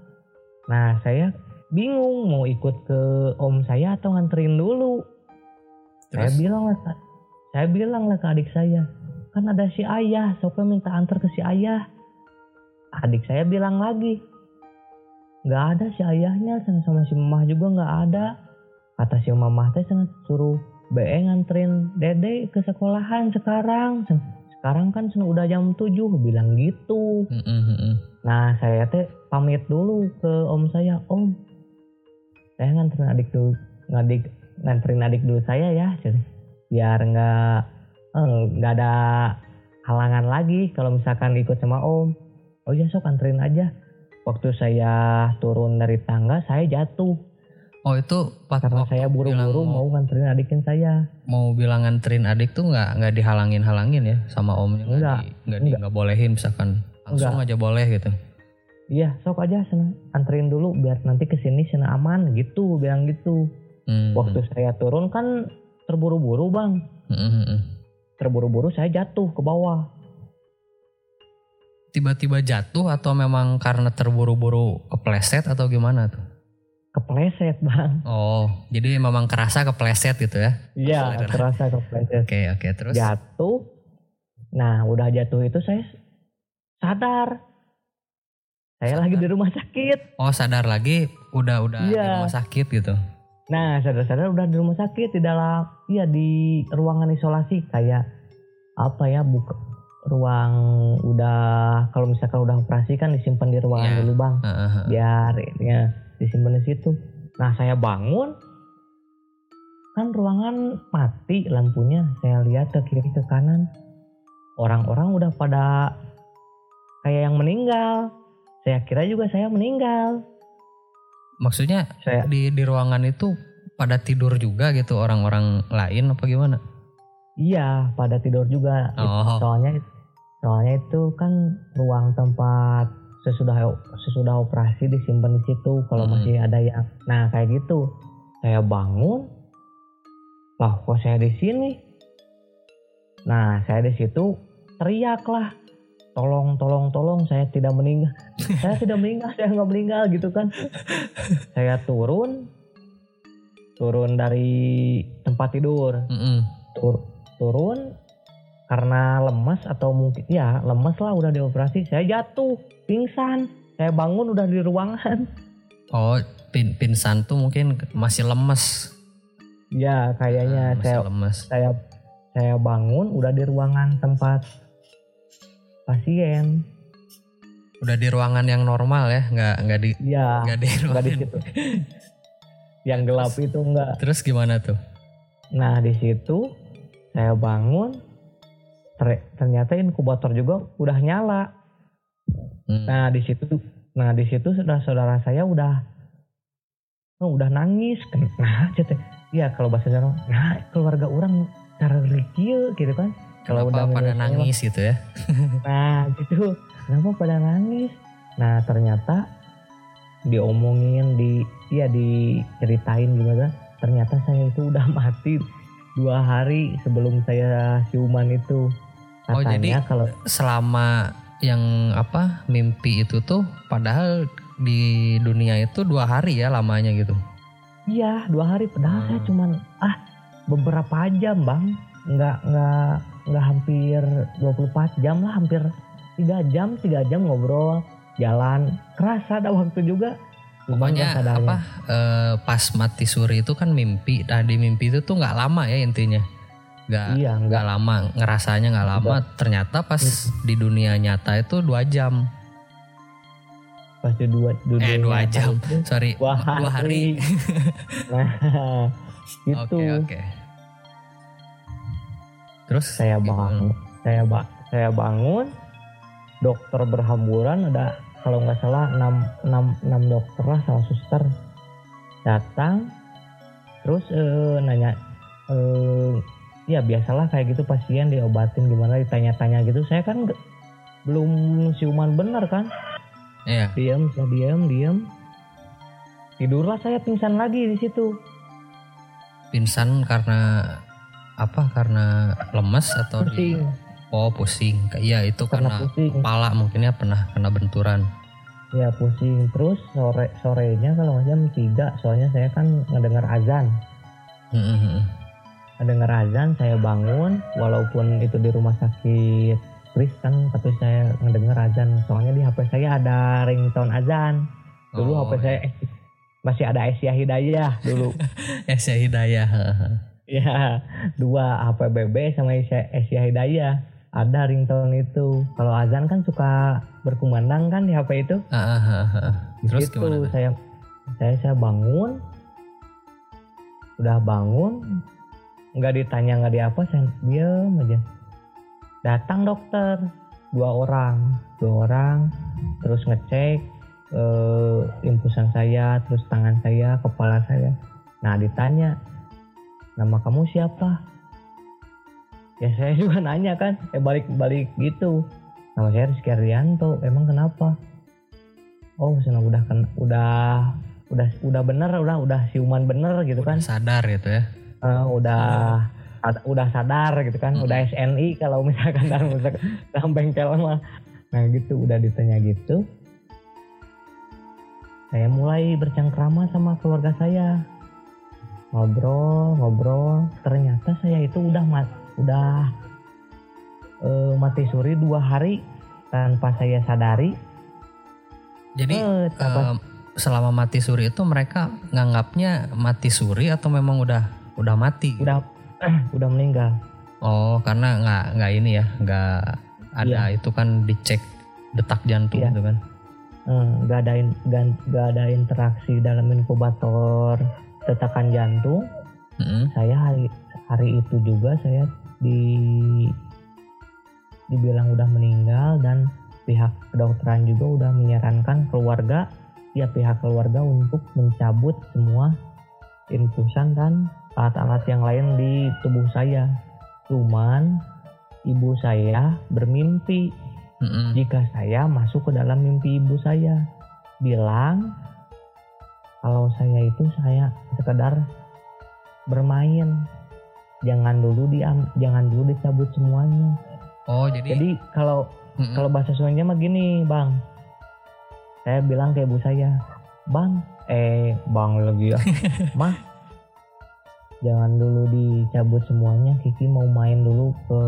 Speaker 2: Nah saya bingung mau ikut ke om saya atau nganterin dulu. Saya
Speaker 1: Terus?
Speaker 2: bilang lah, saya bilang lah ke adik saya, kan ada si ayah, soknya minta antar ke si ayah. Adik saya bilang lagi, nggak ada si ayahnya, sama sama si mamah juga nggak ada. Kata si mamah teh sana suruh BE nganterin dede ke sekolahan sekarang. Sekarang kan sudah udah jam 7, bilang gitu. Nah saya teh pamit dulu ke om saya, om saya nganterin adik dulu, ngadik nganterin adik dulu saya ya, biar nggak eh, nggak ada halangan lagi kalau misalkan ikut sama om. Oh iya sok anterin aja. Waktu saya turun dari tangga saya jatuh
Speaker 1: Oh itu pas
Speaker 2: karena
Speaker 1: waktu
Speaker 2: saya buru-buru mau nganterin adikin saya.
Speaker 1: mau bilang nganterin adik tuh nggak nggak dihalangin halangin ya sama omnya nggak
Speaker 2: Enggak,
Speaker 1: nggak di-
Speaker 2: enggak.
Speaker 1: nggak bolehin misalkan langsung aja boleh gitu
Speaker 2: Iya sok aja sana anterin dulu biar nanti ke sini sana aman gitu bilang gitu.
Speaker 1: Hmm,
Speaker 2: Waktu saya turun kan terburu-buru bang.
Speaker 1: hmm, hmm, hmm.
Speaker 2: terburu-buru saya jatuh ke bawah.
Speaker 1: tiba-tiba jatuh atau memang karena terburu-buru kepleset atau gimana tuh
Speaker 2: Kepleset bang.
Speaker 1: oh jadi memang kerasa kepleset gitu ya
Speaker 2: Iya, terasa kepleset.
Speaker 1: oke oke terus
Speaker 2: Jatuh. Nah, udah jatuh itu saya sadar. Saya lagi di rumah sakit.
Speaker 1: oh sadar lagi udah udah di
Speaker 2: Iya.
Speaker 1: rumah sakit gitu
Speaker 2: Nah, sadar-sadar udah di rumah sakit di dalam iya di ruangan isolasi kayak apa ya buka ruang udah kalau misalkan udah operasi kan disimpan di ruangan
Speaker 1: Iya.
Speaker 2: dulu bang
Speaker 1: Heeh, heeh.
Speaker 2: biar ya disimpan di situ Nah saya bangun, kan ruangan mati lampunya. Saya lihat ke kiri ke kanan, orang-orang udah pada kayak yang meninggal. Saya kira juga saya meninggal.
Speaker 1: Maksudnya
Speaker 2: Saya
Speaker 1: di di ruangan itu pada tidur juga gitu orang-orang lain apa gimana?
Speaker 2: iya pada tidur juga.
Speaker 1: Oh,
Speaker 2: Soalnya soalnya itu kan ruang tempat sesudah sesudah operasi disimpan di situ kalau
Speaker 1: Hmm.
Speaker 2: masih ada yang nah kayak gitu. Saya bangun lah kok saya di sini? Nah saya di situ teriak lah tolong tolong tolong saya tidak meninggal. [LAUGHS] Saya tidak meninggal saya nggak meninggal gitu kan. Saya turun turun dari tempat tidur.
Speaker 1: Mm-mm.
Speaker 2: tur- turun karena lemas atau mungkin ya lemas lah udah dioperasi saya jatuh pingsan saya bangun udah di ruangan
Speaker 1: oh pin pinsan tuh mungkin masih lemes.
Speaker 2: ya kayaknya
Speaker 1: Ah, masih
Speaker 2: saya
Speaker 1: lemes.
Speaker 2: saya saya bangun udah di ruangan tempat pasien
Speaker 1: Udah di ruangan yang normal ya, nggak nggak di
Speaker 2: ya
Speaker 1: nggak di
Speaker 2: nggak di
Speaker 1: ruangan.
Speaker 2: situ yang gelap itu enggak
Speaker 1: Terus gimana tuh?
Speaker 2: nah di situ saya bangun ter- ternyata inkubator juga udah nyala
Speaker 1: Hmm.
Speaker 2: Nah di situ, nah di situ saudara-saudara saya udah, oh, udah nangis. Nah, cete, iya kalau bahasa Jawa, nah keluarga orang cara rikieu gitu kan. Kalau udah
Speaker 1: pada nangis gitu ya? [LAUGHS]
Speaker 2: Nah gitu, kenapa pada nangis? Nah ternyata diomongin, di, iya diceritain gimana. Ternyata saya itu udah [LAUGHS] mati dua hari sebelum saya siuman itu.
Speaker 1: Oh,
Speaker 2: Katanya
Speaker 1: jadi-
Speaker 2: kalau
Speaker 1: Selama yang apa mimpi itu tuh padahal di dunia itu dua hari ya lamanya gitu.
Speaker 2: Iya dua hari padahal saya
Speaker 1: Hmm.
Speaker 2: cuman ah beberapa jam bang nggak nggak nggak hampir 24 jam lah hampir tiga jam tiga jam ngobrol jalan kerasa ada waktu juga
Speaker 1: Pokoknya apa eh, pas mati suri itu kan mimpi. Nah di mimpi itu tuh nggak lama ya intinya. Nggak
Speaker 2: iya nggak
Speaker 1: lama ngerasanya nggak lama. Ternyata pas di dunia nyata itu dua jam.
Speaker 2: pasti dua dua
Speaker 1: Eh, dua jam. Sorry
Speaker 2: dua
Speaker 1: dua hari.
Speaker 2: hari [LAUGHS] nah gitu
Speaker 1: Oke oke. Terus
Speaker 2: saya
Speaker 1: gimana?
Speaker 2: bangun saya ba saya bangun dokter berhamburan ada kalau nggak salah 6, 6, 6 dokter lah sama suster datang terus eh, nanya eh, ya biasalah kayak gitu pasien diobatin gimana ditanya-tanya gitu saya kan nggak- belum siuman bener kan
Speaker 1: Iya.
Speaker 2: diam saya diam diam tidurlah saya pingsan lagi di situ
Speaker 1: Pingsan karena apa? Karena lemes atau di
Speaker 2: pusing
Speaker 1: Oh pusing. Iya itu
Speaker 2: karena
Speaker 1: karena
Speaker 2: pusing
Speaker 1: kepala mungkinnya pernah kena benturan.
Speaker 2: Ya pusing terus sore sorenya kalau jam 3 soalnya saya kan ngedengar azan.
Speaker 1: Hmm, hmm,
Speaker 2: Ngedengar azan saya bangun walaupun itu di rumah sakit Kristen tapi saya ngedengar azan soalnya di HP saya ada ringtone azan. Dulu
Speaker 1: Oh,
Speaker 2: HP saya eh, masih ada Asia Hidayah dulu. [LAUGHS]
Speaker 1: Esya Hidayah.
Speaker 2: ya dua HP BB sama Asia, Asia Hidayah ada ringtone itu. Kalau azan kan suka berkumandang kan di HP itu.
Speaker 1: Ah, ah, ah, ah. Terus
Speaker 2: gitu
Speaker 1: gimana?
Speaker 2: saya saya saya bangun udah bangun nggak ditanya nggak di apa saya diam aja. Datang dokter dua orang. Dua orang terus ngecek eh, impusan saya terus tangan saya kepala saya. Nah ditanya nama kamu siapa? Ya saya [LAUGHS] juga nanya kan eh balik balik gitu. Nama saya Rizky Arianto emang kenapa? Oh sana udah kan udah udah udah bener udah udah siuman bener gitu kan.
Speaker 1: Udah sadar gitu ya.
Speaker 2: Eh, udah sad- udah sadar gitu kan udah SNI kalau misalkan dalam dalam bengkel mah. Nah gitu udah ditanya gitu. Saya mulai bercengkrama sama keluarga saya. Ngobrol ngobrol. Ternyata saya itu udah mat udah eh, mati suri dua hari tanpa saya sadari.
Speaker 1: Jadi
Speaker 2: tanpa-
Speaker 1: em, selama mati suri itu mereka nganggapnya mati suri atau memang udah udah mati?
Speaker 2: udah udah meninggal
Speaker 1: Oh karena nggak nggak ini ya nggak ada
Speaker 2: Iya.
Speaker 1: itu kan dicek detak jantung
Speaker 2: Iya.
Speaker 1: gitu kan?
Speaker 2: eh, nggak ada nggak ada interaksi dalam inkubator tetakan jantung
Speaker 1: Mm-mm.
Speaker 2: saya hari hari itu juga saya di dibilang udah meninggal dan pihak kedokteran juga udah menyarankan keluarga ya pihak keluarga untuk mencabut semua infusan dan alat-alat yang lain di tubuh saya. Cuman ibu saya bermimpi.
Speaker 1: Mm-mm.
Speaker 2: jika saya masuk ke dalam mimpi ibu saya bilang kalau saya itu saya sekedar bermain. Jangan dulu diam jangan dulu dicabut semuanya.
Speaker 1: Oh jadi,
Speaker 2: jadi kalau
Speaker 1: Mm-mm.
Speaker 2: kalau bahasa Sundanya mah gini bang. Saya bilang ke ibu saya bang eh bang lagi ya. [LAUGHS] Mah jangan dulu dicabut semuanya. Kiki mau main dulu ke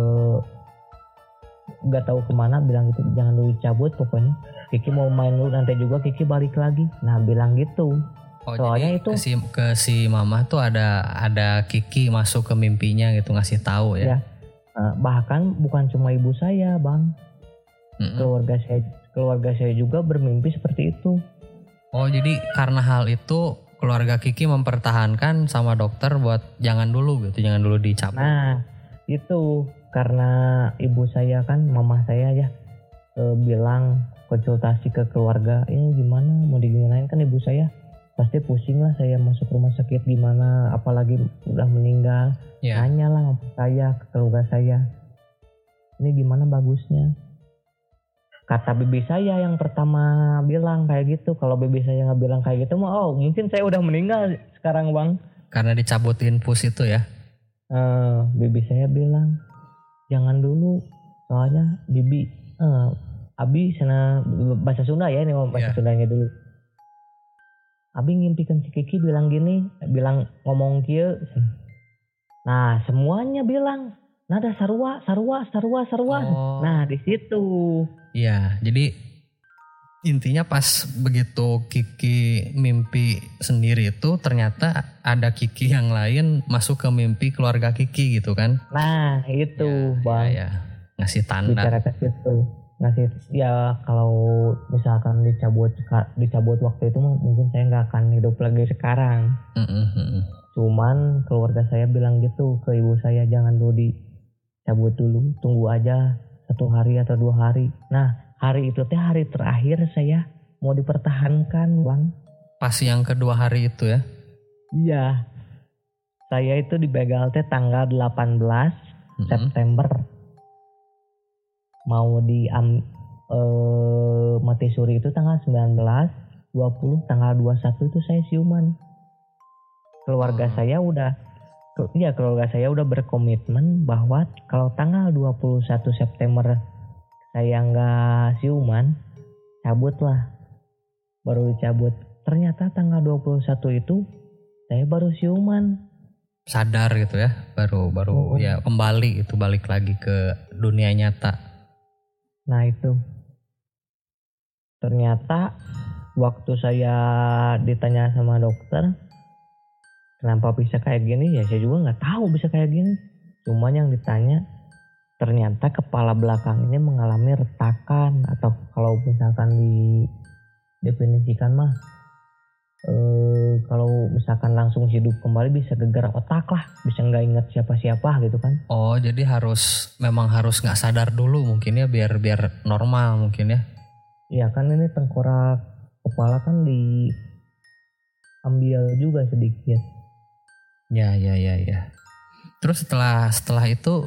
Speaker 2: nggak tahu ke mana bilang gitu jangan dulu dicabut pokoknya. Kiki mau main dulu nanti juga Kiki balik lagi. Nah bilang gitu.
Speaker 1: Oh,
Speaker 2: soalnya itu-
Speaker 1: ke si, ke si mama tuh ada ada Kiki masuk ke mimpinya gitu ngasih tahu ya.
Speaker 2: Ya. Eh, bahkan bukan cuma ibu saya bang.
Speaker 1: Mm-mm.
Speaker 2: keluarga saya keluarga saya juga bermimpi seperti itu
Speaker 1: Oh jadi karena hal itu keluarga Kiki mempertahankan sama dokter buat jangan dulu gitu, jangan dulu dicabut.
Speaker 2: Nah, itu karena ibu saya kan, mama saya ya eh, bilang konsultasi ke keluarga, ini gimana mau digimanain kan ibu saya pasti pusing lah saya masuk rumah sakit gimana, apalagi udah meninggal,
Speaker 1: ya.
Speaker 2: nanya lah sama saya ke keluarga saya, ini gimana bagusnya? Kata bibi saya yang pertama bilang kayak gitu, kalau bibi saya nggak bilang kayak gitu mah, oh mungkin saya udah meninggal sekarang bang.
Speaker 1: Karena dicabut infus itu ya.
Speaker 2: Eh, bibi saya bilang jangan dulu soalnya bibi eh, abi sana bahasa Sunda ya ini bahasa
Speaker 1: Iya.
Speaker 2: Sundanya dulu abi ngimpikan si Kiki bilang gini bilang ngomong kieu nah semuanya bilang nada sarua sarua sarua sarua
Speaker 1: Oh.
Speaker 2: nah di situ
Speaker 1: Iya, jadi intinya pas begitu Kiki mimpi sendiri itu ternyata ada Kiki yang lain masuk ke mimpi keluarga Kiki gitu kan.
Speaker 2: nah itu
Speaker 1: Ya,
Speaker 2: bang
Speaker 1: ya, ya. Ngasih tanda.
Speaker 2: bicara ke situ ngasih ya kalau misalkan dicabut dicabut waktu itu mungkin saya nggak akan hidup lagi sekarang
Speaker 1: Mm-mm, mm-mm.
Speaker 2: cuman keluarga saya bilang gitu ke ibu saya jangan dulu dicabut dulu tunggu aja satu hari atau dua hari nah hari itu teh hari terakhir saya mau dipertahankan bang
Speaker 1: Pas yang kedua hari itu ya.
Speaker 2: iya saya itu dibegal teh tanggal 18
Speaker 1: Mm-mm.
Speaker 2: September mau di am, eh, mati suri itu tanggal 19 20 tanggal 21 itu saya siuman keluarga
Speaker 1: Hmm.
Speaker 2: saya udah ya keluarga saya udah berkomitmen bahwa kalau tanggal 21 September saya nggak siuman cabutlah. Baru dicabut. Ternyata tanggal 21 itu saya baru siuman.
Speaker 1: Sadar gitu ya baru baru
Speaker 2: Oh.
Speaker 1: ya kembali itu balik lagi ke dunia nyata.
Speaker 2: Nah itu. Ternyata waktu saya ditanya sama dokter kenapa bisa kayak gini ya saya juga nggak tahu bisa kayak gini. Cuman yang ditanya ternyata kepala belakang ini mengalami retakan atau kalau misalkan didefinisikan mah eh, kalau misalkan langsung hidup kembali bisa gegar otak lah bisa nggak inget siapa-siapa gitu kan
Speaker 1: oh jadi harus memang harus nggak sadar dulu mungkin ya biar biar normal mungkin ya
Speaker 2: Iya kan ini tengkorak kepala kan diambil juga sedikit.
Speaker 1: Ya ya ya ya terus setelah setelah itu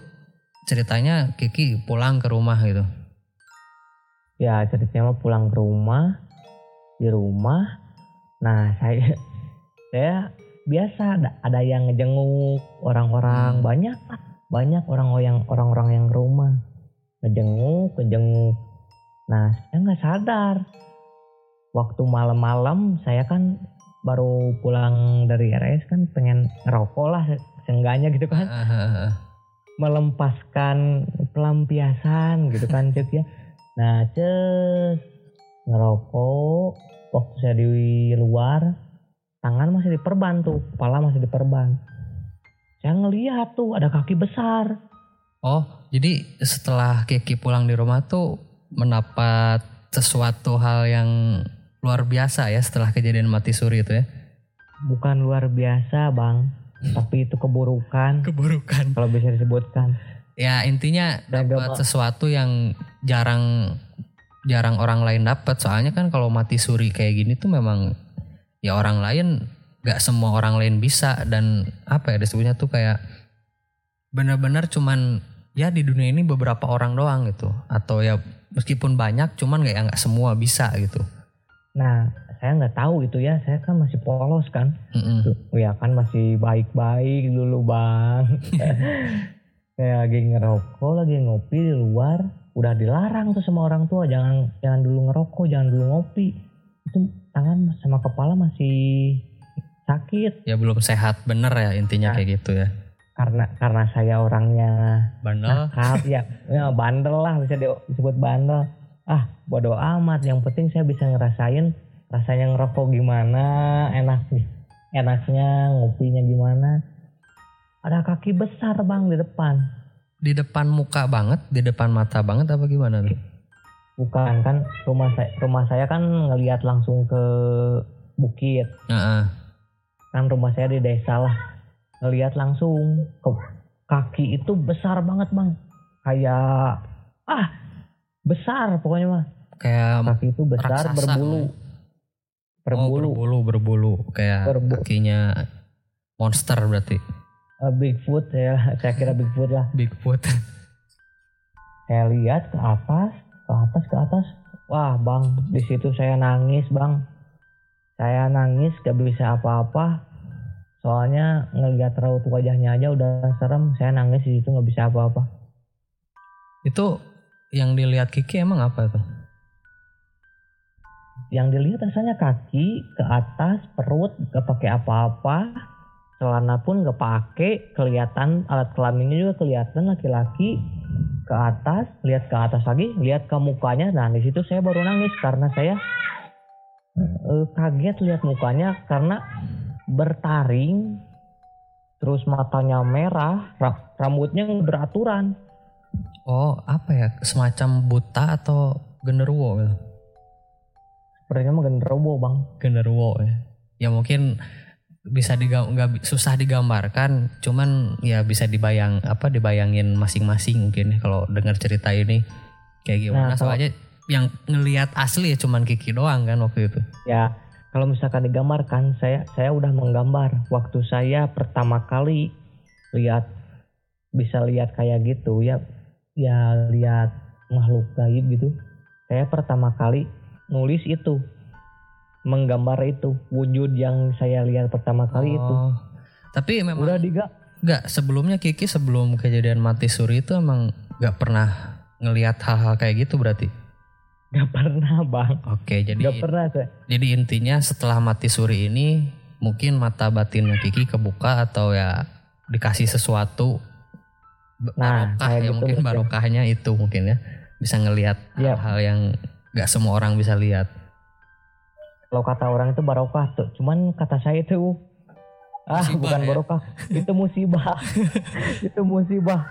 Speaker 1: ceritanya Kiki pulang ke rumah gitu
Speaker 2: Ya ceritanya mah pulang ke rumah, di rumah. Nah [LAUGHS] saya saya biasa ada, ada yang ngejenguk orang-orang
Speaker 1: Hmm.
Speaker 2: banyak banyak orang yang orang-orang yang ke rumah ngejenguk ngejenguk. Nah saya nggak sadar waktu malam-malam saya kan baru pulang dari RS kan pengen ngerokok lah seenggaknya gitu kan.
Speaker 1: Ah, ah, ah.
Speaker 2: melepaskan pelampiasan gitu kan [LAUGHS] cek ya. Nah cek ngerokok waktu saya di luar tangan masih diperban tuh kepala masih diperban. Saya ngelihat tuh ada kaki besar.
Speaker 1: Oh jadi setelah Kiki pulang di rumah tuh mendapat sesuatu hal yang luar biasa ya setelah kejadian mati suri itu ya.
Speaker 2: Bukan luar biasa bang, tapi itu keburukan
Speaker 1: Keburukan.
Speaker 2: kalau bisa disebutkan.
Speaker 1: Ya intinya dapat sesuatu yang jarang jarang orang lain dapat. Soalnya kan kalau mati suri kayak gini tuh memang ya orang lain nggak semua orang lain bisa dan apa ya disebutnya tuh kayak benar-benar cuman ya di dunia ini beberapa orang doang gitu atau ya meskipun banyak cuman nggak ya nggak semua bisa gitu.
Speaker 2: Nah saya nggak tahu itu ya, saya kan masih polos kan.
Speaker 1: Mm-mm.
Speaker 2: Tuh, ya kan masih baik-baik dulu bang. [LAUGHS] Kayak lagi ngerokok, lagi ngopi di luar, udah dilarang tuh sama orang tua jangan jangan dulu ngerokok, jangan dulu ngopi. Itu tangan sama kepala masih sakit
Speaker 1: Ya belum sehat bener ya intinya
Speaker 2: Nah.
Speaker 1: kayak gitu ya.
Speaker 2: karena karena saya orangnya
Speaker 1: Bandel.
Speaker 2: nakal ya, ya bandel lah bisa di- disebut bandel. Ah bodoh amat, yang penting saya bisa ngerasain rasanya ngerokok gimana, enak enaknya ngopinya gimana. Ada kaki besar bang di depan.
Speaker 1: Di depan muka banget, di depan mata banget apa gimana tuh?
Speaker 2: Bukan kan rumah saya rumah saya kan ngelihat langsung ke bukit.
Speaker 1: Heeh.
Speaker 2: Kan rumah saya di desa lah. Ngelihat langsung ke kaki itu besar banget bang. Kayak ah besar pokoknya mah.
Speaker 1: Kayak
Speaker 2: Kaki itu besar
Speaker 1: raksasa.
Speaker 2: berbulu.
Speaker 1: Oh,
Speaker 2: Berbulu.
Speaker 1: berbulu, berbulu kayak
Speaker 2: Berbu-
Speaker 1: kakinya monster berarti.
Speaker 2: Eh, Bigfoot ya, saya kira Bigfoot lah.
Speaker 1: Bigfoot. [LAUGHS]
Speaker 2: Saya lihat ke atas, ke atas, ke atas. Wah bang, di situ saya nangis bang. Saya nangis gak bisa apa-apa. Soalnya ngeliat raut wajahnya aja udah serem. Saya nangis di situ nggak bisa apa-apa.
Speaker 1: Itu yang dilihat Kiki emang apa tuh?
Speaker 2: Yang dilihat rasanya kaki ke atas, perut gak pakai apa-apa. Celana pun gak pakai, kelihatan alat kelaminnya juga kelihatan laki-laki ke atas, lihat ke atas lagi, lihat ke mukanya. Nah di situ saya baru nangis karena saya eh, kaget lihat mukanya karena bertaring, terus matanya merah, ra- rambutnya beraturan.
Speaker 1: Oh, apa ya? Semacam buta atau genderuwo gitu?
Speaker 2: Sepertinya mah genderuwo bang.
Speaker 1: Genderuwo ya. Ya mungkin bisa digam nggak susah digambarkan, cuman ya bisa dibayang apa dibayangin masing-masing mungkin ya kalau dengar cerita ini kayak gimana.
Speaker 2: Nah,
Speaker 1: Soalnya yang ngelihat asli ya cuman Kiki doang kan waktu itu.
Speaker 2: Ya, kalau misalkan digambarkan, saya saya udah menggambar. Waktu saya pertama kali lihat bisa lihat kayak gitu ya, ya lihat makhluk gaib gitu. Saya pertama kali nulis itu, menggambar itu wujud yang saya lihat pertama kali itu.
Speaker 1: Oh. Tapi memang
Speaker 2: Udah diga
Speaker 1: Enggak, sebelumnya Kiki sebelum kejadian mati suri itu emang nggak pernah ngelihat hal-hal kayak gitu berarti.
Speaker 2: gak pernah bang,
Speaker 1: Oke, jadi
Speaker 2: gak pernah saya.
Speaker 1: jadi intinya setelah mati suri ini mungkin mata batinnya Kiki kebuka atau ya dikasih sesuatu
Speaker 2: Nah,
Speaker 1: barokah
Speaker 2: kayak
Speaker 1: ya
Speaker 2: gitu
Speaker 1: mungkin
Speaker 2: mungkin.
Speaker 1: barokahnya itu mungkin ya bisa ngelihat
Speaker 2: Iya.
Speaker 1: hal-hal yang nggak semua orang bisa lihat.
Speaker 2: Kalau kata orang itu barokah tuh, cuman kata saya itu ah
Speaker 1: Musibah,
Speaker 2: bukan
Speaker 1: ya?
Speaker 2: barokah, [LAUGHS] itu musibah, [LAUGHS] itu musibah.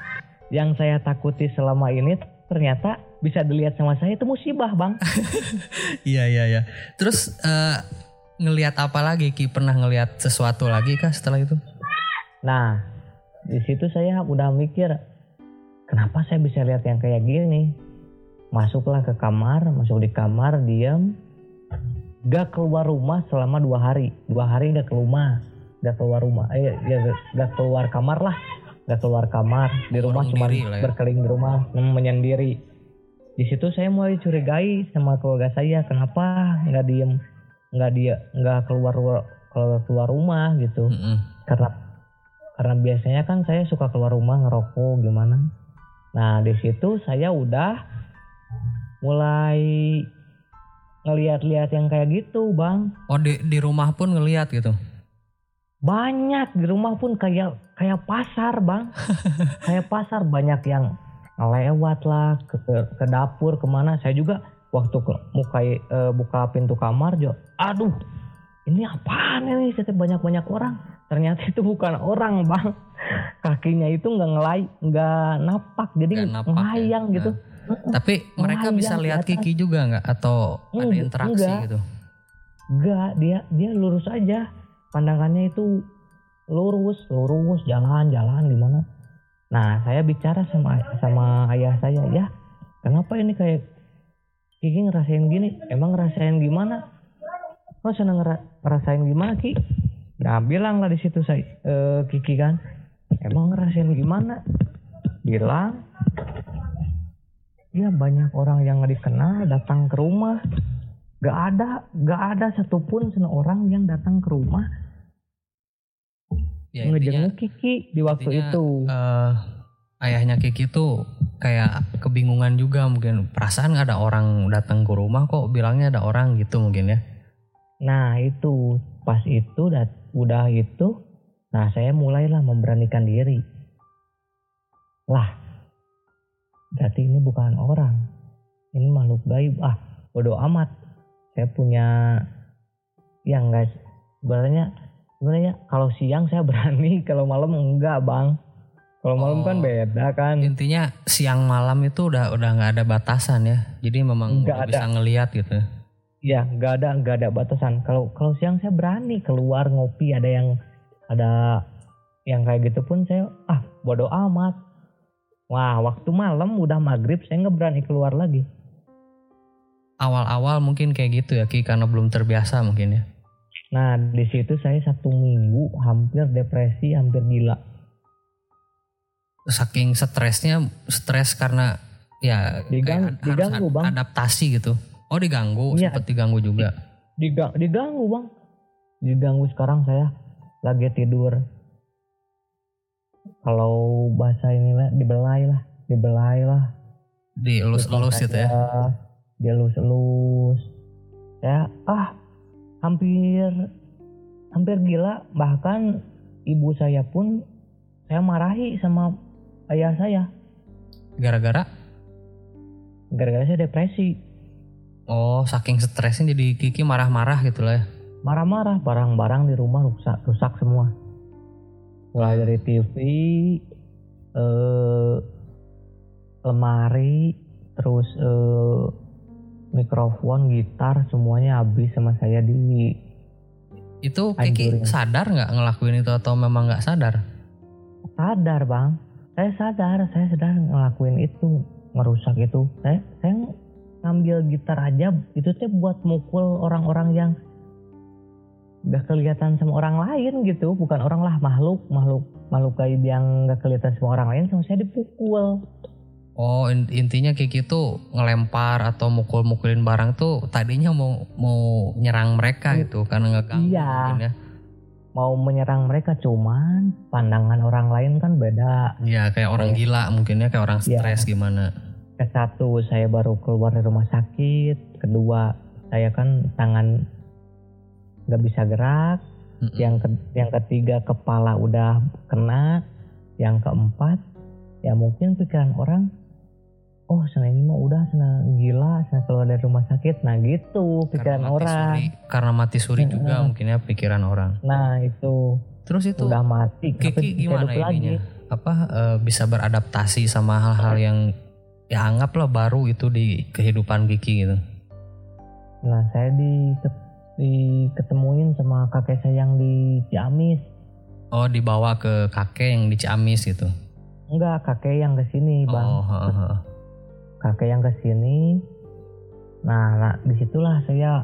Speaker 2: Yang saya takuti selama ini ternyata bisa dilihat sama saya itu musibah bang. [LAUGHS]
Speaker 1: Iya iya iya. Terus eh, ngelihat apa lagi Ki? Pernah ngelihat sesuatu lagi kah setelah itu?
Speaker 2: Nah di situ saya udah mikir kenapa saya bisa lihat yang kayak gini. Masuklah ke kamar, masuk di kamar, diam, gak keluar rumah selama dua hari. Dua hari gak keluar, gak keluar rumah. Eh, ya gak keluar kamar lah, gak keluar kamar. Di rumah cuma
Speaker 1: ya.
Speaker 2: berkeliling di rumah, mm, menyendiri. Di situ saya mulai curigai sama keluarga saya, kenapa nggak diem, nggak dia, nggak keluar keluar keluar rumah gitu
Speaker 1: Mm-mm.
Speaker 2: karena karena biasanya kan saya suka keluar rumah ngerokok gimana? Nah di situ saya udah mulai ngeliat-liat yang kayak gitu bang.
Speaker 1: Oh di di rumah pun ngelihat gitu.
Speaker 2: banyak di rumah pun kayak kayak pasar bang. [LAUGHS] Kayak pasar banyak yang lewat lah ke, ke, ke dapur ke mana. Saya juga waktu ke muka eh, buka pintu kamar jo. Aduh ini apaan ini? Saya banyak banyak orang ternyata itu bukan orang bang kakinya itu nggak ngelai nggak napak jadi
Speaker 1: Nggak napak ya.
Speaker 2: ngelayang gitu
Speaker 1: Nah. Tapi mereka bisa
Speaker 2: Lihat
Speaker 1: Kiki juga nggak atau ada
Speaker 2: Enggak,
Speaker 1: interaksi
Speaker 2: enggak.
Speaker 1: gitu?
Speaker 2: Enggak, dia dia lurus aja. Pandangannya itu lurus, lurus, jalan, jalan gimana. Nah, saya bicara sama sama ayah saya, ya, kenapa ini kayak Kiki ngerasain gini? Emang ngerasain gimana? Oh, seneng ngera- ngerasain gimana, Ki? Nah, bilang lah di situ saya eh, Kiki kan, emang ngerasain gimana? Bilang, ya banyak orang yang nggak dikenal datang ke rumah Gak ada, gak ada satupun orang yang datang ke rumah
Speaker 1: Ya
Speaker 2: ngejenguk Kiki di waktu
Speaker 1: intinya,
Speaker 2: itu.
Speaker 1: eh, ayahnya Kiki tuh kayak kebingungan juga mungkin perasaan nggak ada orang datang ke rumah kok bilangnya ada orang gitu mungkin ya.
Speaker 2: Nah itu pas itu dat udah itu, nah saya mulailah memberanikan diri. Lah, berarti ini bukan orang, ini makhluk gaib. Ah, bodoh amat. Saya punya yang guys, sebenarnya sebenarnya kalau siang saya [LAUGHS] berani, kalau malam enggak bang. Kalau malam kan
Speaker 1: Oh.
Speaker 2: beda kan.
Speaker 1: Intinya siang malam itu udah udah nggak ada batasan ya. Jadi memang
Speaker 2: Nggak
Speaker 1: udah
Speaker 2: ada.
Speaker 1: bisa ngelihat gitu.
Speaker 2: Ya, nggak ada nggak ada batasan. Kalau kalau siang saya berani keluar ngopi, ada yang ada yang kayak gitu pun saya ah bodoh amat. Wah, waktu malam udah maghrib saya nggak berani keluar lagi.
Speaker 1: Awal-awal mungkin kayak gitu ya Ki karena belum terbiasa mungkin ya.
Speaker 2: Nah di situ saya satu minggu hampir depresi, hampir gila.
Speaker 1: Saking stresnya stres karena ya
Speaker 2: Digang-
Speaker 1: kayak harus
Speaker 2: diganggu, Bang.
Speaker 1: adaptasi gitu. Oh diganggu,
Speaker 2: Iya.
Speaker 1: sempet diganggu juga.
Speaker 2: Diga- diganggu bang, diganggu sekarang saya lagi tidur. Kalau bahasa inilah dibelai lah, dibelai lah.
Speaker 1: Dielus-elus gitu ya.
Speaker 2: dia elus-elus ya ah hampir hampir gila bahkan ibu saya pun saya marahi sama ayah saya
Speaker 1: Gara-gara
Speaker 2: gara-gara saya depresi
Speaker 1: oh saking stresnya jadi Kiki marah-marah gitu lah ya.
Speaker 2: marah-marah barang-barang di rumah rusak rusak semua mulai dari TV eh, lemari terus eh, mikrofon gitar semuanya habis sama saya di
Speaker 1: Itu Kiki
Speaker 2: Hancurin.
Speaker 1: sadar nggak ngelakuin itu atau memang nggak sadar?
Speaker 2: sadar bang saya sadar saya sadar ngelakuin itu ngerusak itu saya saya ngambil gitar aja itu teh buat mukul orang-orang yang gak kelihatan sama orang lain gitu bukan orang lah makhluk makhluk makhluk gaib yang gak kelihatan sama orang lain sama saya dipukul
Speaker 1: Oh in- intinya Kiki tuh ngelempar atau mukul-mukulin barang tuh tadinya mau mau nyerang mereka gitu karena ngeganggu
Speaker 2: Iya.
Speaker 1: mungkin ya.
Speaker 2: mau menyerang mereka cuman pandangan orang lain kan beda
Speaker 1: Iya kayak orang gila mungkin ya kayak orang
Speaker 2: Iya.
Speaker 1: stres gimana.
Speaker 2: Ke satu saya baru keluar dari rumah sakit. Kedua saya kan tangan nggak bisa gerak.
Speaker 1: Mm-mm.
Speaker 2: yang ke- yang ketiga kepala udah kena. Yang keempat ya mungkin pikiran orang oh sana ini mah udah sana gila sana keluar dari rumah sakit. Nah gitu pikiran
Speaker 1: karena mati
Speaker 2: orang.
Speaker 1: suri, karena mati suri juga
Speaker 2: Mm-mm.
Speaker 1: mungkin ya pikiran orang.
Speaker 2: nah itu.
Speaker 1: Terus itu
Speaker 2: udah mati.
Speaker 1: Kiki gimana ininya? Apa eh, bisa beradaptasi sama hal-hal yang ya anggaplah baru itu di kehidupan Kiki gitu.
Speaker 2: nah saya di diketemuin sama kakek saya yang di Ciamis
Speaker 1: Oh dibawa ke kakek yang di Ciamis gitu.
Speaker 2: enggak kakek yang ke sini bang
Speaker 1: Oh, heeh, heeh.
Speaker 2: kakek yang ke sini. Nah, nah di situlah saya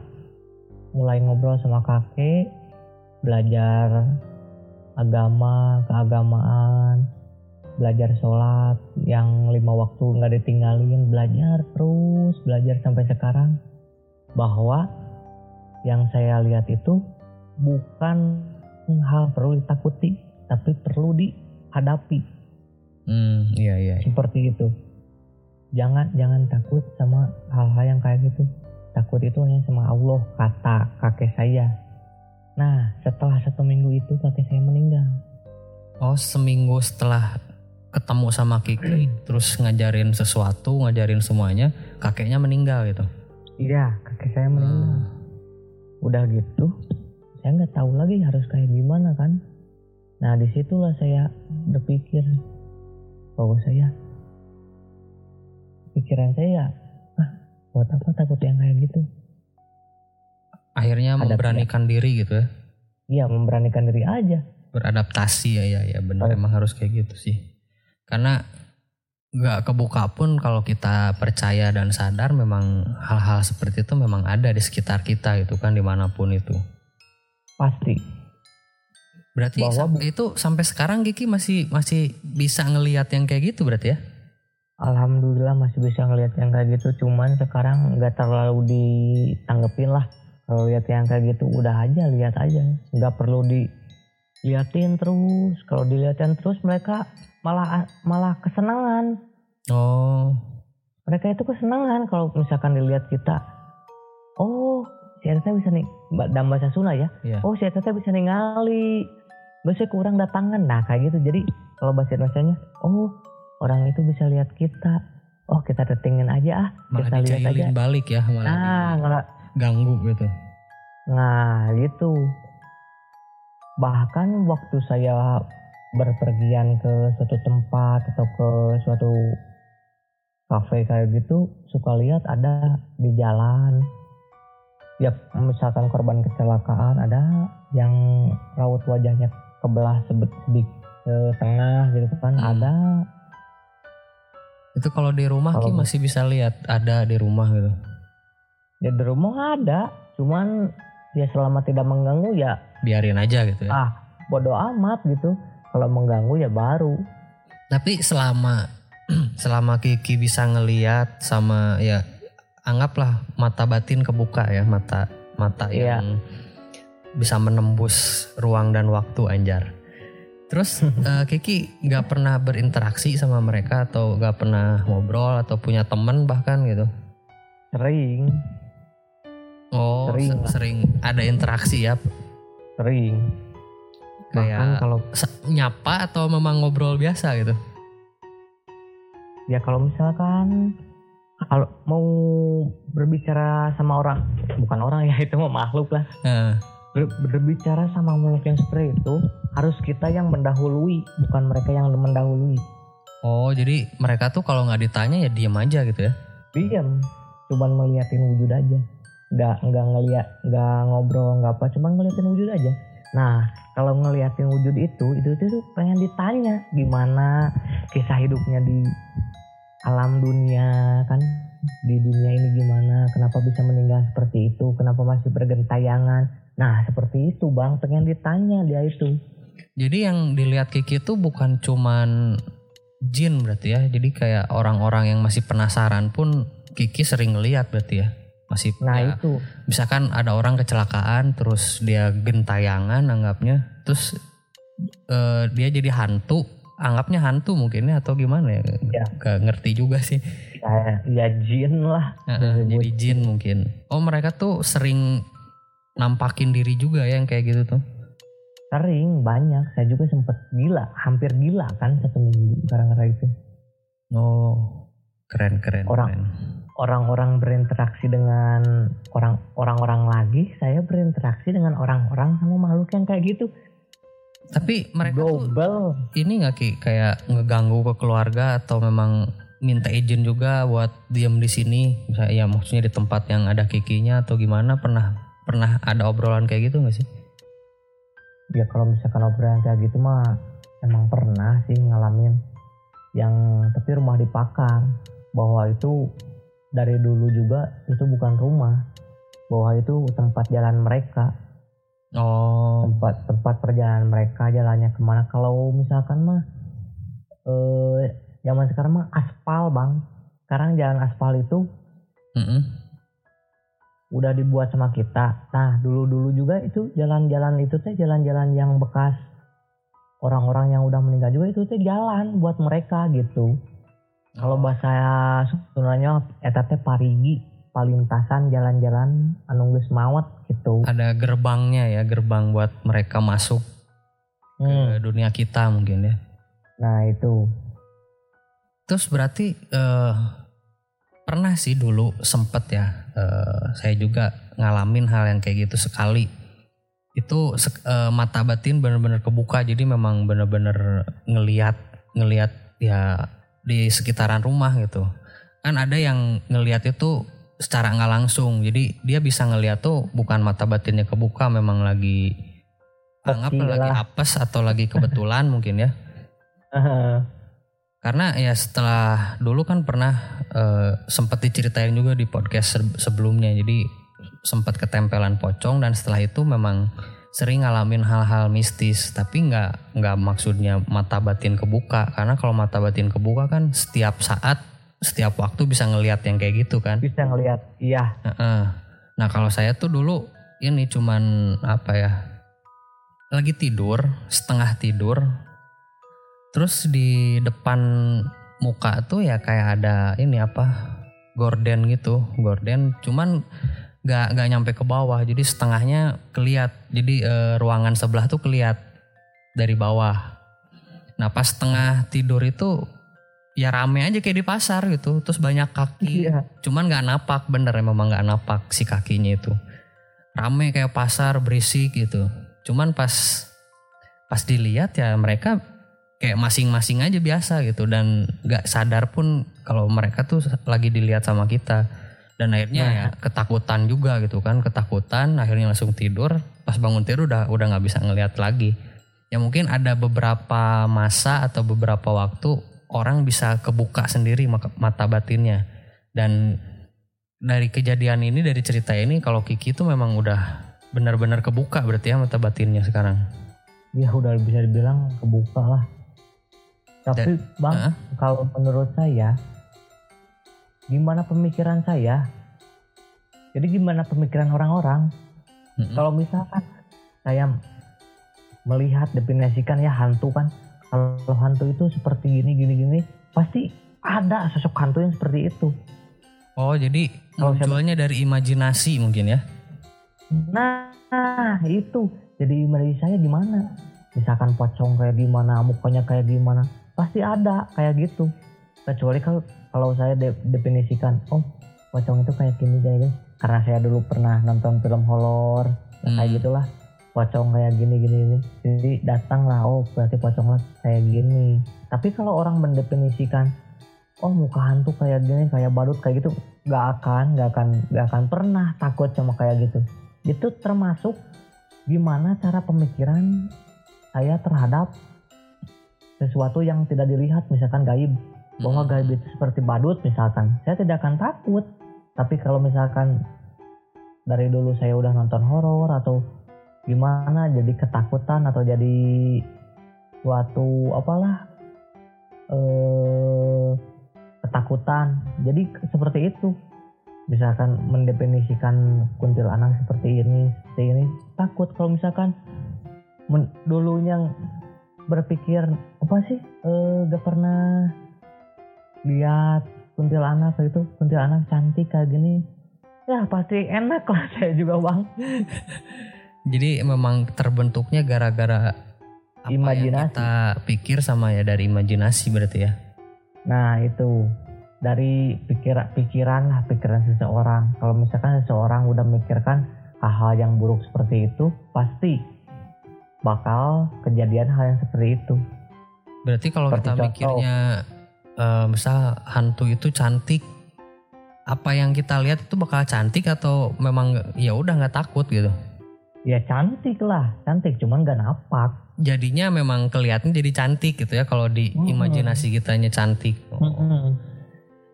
Speaker 2: mulai ngobrol sama kakek, belajar agama, keagamaan, belajar sholat yang lima waktu nggak ditinggalin, belajar terus, belajar sampai sekarang bahwa yang saya lihat itu bukan hal perlu ditakuti, tapi perlu dihadapi
Speaker 1: Hmm, iya iya.
Speaker 2: seperti itu. Jangan jangan takut sama hal-hal yang kayak gitu. Takut itu hanya sama Allah kata kakek saya. Nah setelah satu minggu itu kakek saya meninggal.
Speaker 1: Oh seminggu setelah ketemu sama Kiki terus ngajarin sesuatu ngajarin semuanya kakeknya meninggal gitu.
Speaker 2: Iya kakek saya meninggal.
Speaker 1: Hmm.
Speaker 2: Udah gitu saya nggak tahu lagi harus kayak gimana kan. Nah di situlah saya berpikir bahwa saya pikiran saya ah buat apa takut yang kayak gitu
Speaker 1: Akhirnya
Speaker 2: Ada
Speaker 1: memberanikan diri gitu ya.
Speaker 2: iya memberanikan diri aja
Speaker 1: Beradaptasi ya ya ya benar
Speaker 2: Oh.
Speaker 1: emang harus kayak gitu sih. Karena nggak kebuka pun kalau kita percaya dan sadar memang hal-hal seperti itu memang ada di sekitar kita gitu kan di mana pun itu.
Speaker 2: pasti
Speaker 1: Berarti
Speaker 2: Bahwa
Speaker 1: itu sampai sekarang Giki masih masih bisa ngelihat yang kayak gitu berarti ya?
Speaker 2: Alhamdulillah masih bisa ngelihat yang kayak gitu cuman sekarang nggak terlalu ditanggepin lah kalau lihat yang kayak gitu udah aja lihat aja nggak perlu diliatin terus. Kalau diliatin terus mereka malah malah kesenangan.
Speaker 1: Oh,
Speaker 2: mereka itu kesenangan kalau misalkan dilihat kita oh si Eta bisa nih dalam bahasa Sunda ya.
Speaker 1: Iya.
Speaker 2: oh si Eta bisa ningali. Biasanya kurang datangan. Nah kayak gitu. Jadi kalau bahasa Indonesia oh orang itu bisa lihat kita. Oh kita datengin aja ah.
Speaker 1: Malah
Speaker 2: kita lihat aja.
Speaker 1: balik ya malah
Speaker 2: nah nggak
Speaker 1: ganggu gitu.
Speaker 2: nah gitu bahkan waktu saya berpergian ke suatu tempat atau ke suatu kafe kayak gitu suka lihat ada di jalan ya misalkan korban kecelakaan ada yang raut wajahnya kebelah sebet sedik setengah gitu kan
Speaker 1: Hmm.
Speaker 2: ada
Speaker 1: Itu kalau di rumah Ki
Speaker 2: Kalau-
Speaker 1: masih bisa lihat ada di rumah gitu.
Speaker 2: ya di rumah ada cuman ya selama tidak mengganggu ya
Speaker 1: Biarin aja gitu ya.
Speaker 2: ah bodoh amat gitu kalau mengganggu ya baru
Speaker 1: Tapi selama [CLEARS THROAT] selama Kiki bisa ngeliat sama ya anggaplah mata batin kebuka ya mata mata
Speaker 2: Iya.
Speaker 1: yang bisa menembus ruang dan waktu anjar. Terus [LAUGHS] eh, Kiki nggak pernah berinteraksi sama mereka atau nggak pernah ngobrol atau punya teman bahkan gitu.
Speaker 2: sering
Speaker 1: Oh
Speaker 2: Sering
Speaker 1: sering ada interaksi ya
Speaker 2: sering. Bahkan
Speaker 1: kayak
Speaker 2: kalau
Speaker 1: nyapa atau memang ngobrol biasa gitu.
Speaker 2: ya kalau misalkan kalau mau berbicara sama orang bukan orang ya [LAUGHS] itu mah makhluk lah. Ber- berbicara sama makhluk yang seperti itu harus kita yang mendahului bukan mereka yang mendahului.
Speaker 1: Oh jadi mereka tuh kalau nggak ditanya ya diam aja gitu ya.
Speaker 2: diam cuman meliatin wujud aja nggak nggak ngeliat nggak ngobrol nggak apa cuman ngeliatin wujud aja. Nah kalau ngeliatin wujud itu itu tuh pengen ditanya gimana kisah hidupnya di alam dunia kan? Di dunia ini gimana? Kenapa bisa meninggal seperti itu? Kenapa masih bergentayangan? Nah seperti itu bang pengen ditanya dia itu.
Speaker 1: Jadi yang dilihat Kiki itu bukan cuman jin berarti ya. Jadi kayak orang-orang yang masih penasaran pun Kiki sering lihat berarti ya. Masih
Speaker 2: nah
Speaker 1: ya,
Speaker 2: itu
Speaker 1: misalkan ada orang kecelakaan terus dia gentayangan anggapnya terus eh, dia jadi hantu, anggapnya hantu mungkin ya atau gimana ya?
Speaker 2: Ya.
Speaker 1: Gak ngerti juga sih.
Speaker 2: ya, ya jin lah Disebut.
Speaker 1: jadi jin mungkin. Oh mereka tuh sering nampakin diri juga ya yang kayak gitu tuh.
Speaker 2: sering banyak saya juga sempet gila hampir gila kan satu minggu gara-gara itu
Speaker 1: Oh keren keren.
Speaker 2: Orang-
Speaker 1: keren.
Speaker 2: orang-orang berinteraksi dengan orang orang-orang lagi saya berinteraksi dengan orang-orang sama makhluk yang kayak gitu.
Speaker 1: Tapi mereka tuh
Speaker 2: global
Speaker 1: ini nggak ki? Kayak ngeganggu ke keluarga atau memang minta izin juga buat diam di sini? Misalnya ya maksudnya di tempat yang ada kikinya atau gimana? Pernah pernah ada obrolan kayak gitu nggak sih?
Speaker 2: Ya kalau misalkan obrolan kayak gitu mah emang pernah sih ngalamin yang tapi rumah dipakar. Bahwa itu dari dulu juga itu bukan rumah. Bahwa itu tempat jalan mereka.
Speaker 1: Oh.
Speaker 2: Tempat tempat perjalanan mereka jalannya ke mana. Kalau misalkan mah eh zaman sekarang mah aspal bang. Sekarang jalan aspal itu
Speaker 1: mm-mm.
Speaker 2: udah dibuat sama kita. Nah dulu dulu juga itu jalan-jalan itu teh jalan-jalan yang bekas orang-orang yang udah meninggal juga itu teh jalan buat mereka gitu. Kalau bahasa Sundanya eta teh parigi palintasan jalan-jalan anu geus maot gitu.
Speaker 1: Ada gerbangnya ya gerbang buat mereka masuk
Speaker 2: Hmm,
Speaker 1: ke dunia kita mungkin ya.
Speaker 2: Nah itu.
Speaker 1: Terus berarti eh, pernah sih dulu sempet ya eh, saya juga ngalamin hal yang kayak gitu sekali itu eh, mata batin bener-bener kebuka. Jadi memang bener-bener ngeliat ngeliat ya di sekitaran rumah gitu. Kan ada yang ngelihat itu secara nggak langsung. Jadi dia bisa ngelihat tuh bukan mata batinnya kebuka memang lagi anggap lagi apes atau lagi kebetulan mungkin ya. [LAUGHS] Karena ya setelah dulu kan pernah eh, sempat diceritain juga di podcast se- sebelumnya. Jadi sempat ketempelan pocong dan setelah itu memang sering ngalamin hal-hal mistis tapi nggak nggak maksudnya mata batin kebuka karena kalau mata batin kebuka kan setiap saat setiap waktu bisa ngelihat yang kayak gitu kan
Speaker 2: Bisa ngelihat. Iya.
Speaker 1: Heeh. Nah kalau saya tuh dulu ini cuman apa ya lagi tidur setengah tidur terus di depan muka tuh ya kayak ada ini apa gorden gitu gorden cuman nggak nggak nyampe ke bawah. Jadi setengahnya keliat. Jadi eh, ruangan sebelah tuh keliat dari bawah. Nah pas setengah tidur itu ya rame aja kayak di pasar gitu. Terus banyak kaki.
Speaker 2: Iya.
Speaker 1: cuman nggak napak. Bener memang nggak napak si kakinya itu. Rame kayak pasar berisik gitu. Cuman pas pas dilihat ya mereka kayak masing-masing aja biasa gitu. Dan nggak sadar pun kalau mereka tuh lagi dilihat sama kita dan akhirnya ya ketakutan juga gitu kan ketakutan akhirnya langsung tidur. Pas bangun tidur udah udah nggak bisa ngelihat lagi. Ya mungkin ada beberapa masa atau beberapa waktu orang bisa kebuka sendiri mata batinnya. Dan dari kejadian ini dari cerita ini kalau Kiki itu memang udah benar-benar kebuka berarti ya mata batinnya sekarang.
Speaker 2: Ya udah bisa dibilang kebuka lah. Tapi bang,
Speaker 1: Hah?
Speaker 2: kalau menurut saya, gimana pemikiran saya? Jadi gimana pemikiran orang-orang?
Speaker 1: Mm-mm.
Speaker 2: Kalau misalkan saya melihat definisikan ya hantu kan, kalau hantu itu seperti gini gini gini, pasti ada sosok hantu yang seperti itu.
Speaker 1: oh jadi
Speaker 2: Kalau saya-
Speaker 1: munculnya dari imajinasi mungkin ya
Speaker 2: Nah, itu. Jadi menurut saya gimana? Misalkan pocong kayak gimana, mukanya kayak gimana, pasti ada kayak gitu. Kecuali kalau kalau saya de- definisikan, oh pocong itu kayak gini kayak gini. Karena saya dulu pernah nonton film horor, ya kayak
Speaker 1: Hmm.
Speaker 2: gitulah. Pocong kayak gini gini gini. Jadi datang lah, oh berarti pocong lah kayak gini. Tapi kalau orang mendefinisikan, oh muka hantu kayak gini, kayak badut kayak gitu, nggak akan, nggak akan, nggak akan pernah takut sama kayak gitu itu termasuk gimana cara pemikiran saya terhadap sesuatu yang tidak dilihat misalkan gaib bahwa
Speaker 1: Mm.
Speaker 2: gaib itu seperti badut misalkan saya tidak akan takut. Tapi kalau misalkan dari dulu saya udah nonton horor atau gimana jadi ketakutan atau jadi suatu apalah eh ketakutan. Jadi seperti itu. Misalkan mendefinisikan kuntilanak seperti ini seperti ini. Takut kalau misalkan men- dulunya berpikir apa sih? Eh, gak pernah lihat kuntilanak itu kuntilanak cantik kayak gini. Ya pasti enak lah [LAUGHS] saya juga bang.
Speaker 1: Jadi memang terbentuknya gara-gara apa yang
Speaker 2: Imajinasi.
Speaker 1: kita pikir sama ya dari imajinasi berarti ya?
Speaker 2: Nah itu. Dari pikiran pikiran lah pikiran seseorang. Kalau misalkan seseorang udah mikirkan hal-hal yang buruk seperti itu pasti bakal kejadian hal yang seperti itu.
Speaker 1: Berarti kalau
Speaker 2: Seperti
Speaker 1: kita
Speaker 2: contoh.
Speaker 1: mikirnya eh, misal hantu itu cantik, apa yang kita lihat itu bakal cantik atau memang ya udah nggak takut gitu?
Speaker 2: ya cantik lah cantik cuman gak napak
Speaker 1: Jadinya memang kelihatan jadi cantik gitu ya kalau di
Speaker 2: Hmm.
Speaker 1: imajinasi kitanya cantik.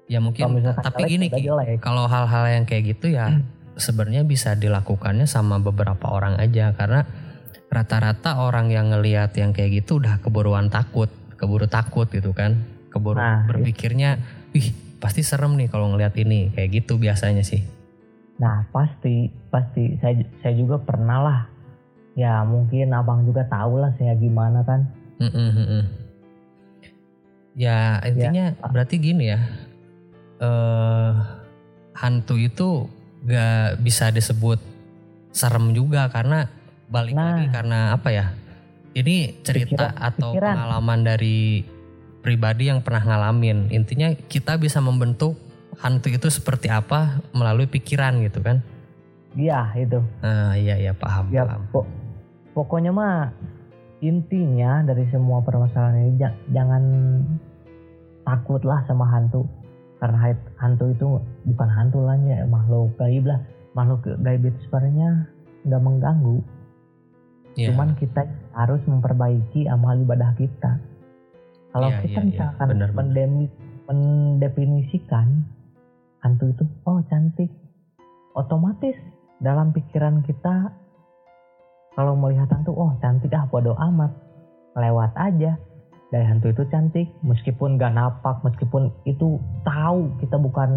Speaker 1: Ya
Speaker 2: kalau
Speaker 1: mungkin
Speaker 2: misalkan
Speaker 1: tapi gini
Speaker 2: jelek.
Speaker 1: kalau hal-hal yang kayak gitu ya sebenarnya bisa dilakukannya sama beberapa orang aja karena rata-rata orang yang ngelihat yang kayak gitu udah keburuan takut, keburu takut gitu kan, keburu
Speaker 2: Nah,
Speaker 1: berpikirnya, wih pasti serem nih kalau ngelihat ini kayak gitu biasanya sih.
Speaker 2: Nah pasti pasti saya saya juga pernah lah. Ya mungkin abang juga tahu lah saya gimana kan.
Speaker 1: Mm-mm, mm-mm. Ya intinya berarti gini ya, eh hantu itu gak bisa disebut serem juga karena balik
Speaker 2: Nah.
Speaker 1: lagi karena apa ya? Ini cerita
Speaker 2: Pikiran-
Speaker 1: atau
Speaker 2: pikiran.
Speaker 1: pengalaman dari pribadi yang pernah ngalamin. Intinya kita bisa membentuk hantu itu seperti apa melalui pikiran gitu kan?
Speaker 2: Iya itu.
Speaker 1: Nah iya iya paham
Speaker 2: Ya
Speaker 1: paham.
Speaker 2: po- pokoknya mah intinya dari semua permasalahan ini ja- jangan takut lah sama hantu. karena hantu itu bukan hantu lah ya makhluk gaib lah makhluk gaib itu sebenarnya nggak mengganggu
Speaker 1: Iya.
Speaker 2: cuman kita harus memperbaiki amal ibadah kita kalau
Speaker 1: Iya,
Speaker 2: kita
Speaker 1: iya, iya.
Speaker 2: misalkan
Speaker 1: benar.
Speaker 2: mendemi- mendefinisikan hantu itu oh cantik. Otomatis dalam pikiran kita kalau melihat hantu oh cantik ah bodo amat. Lewat aja dari hantu itu cantik. Meskipun gak napak meskipun itu tahu kita bukan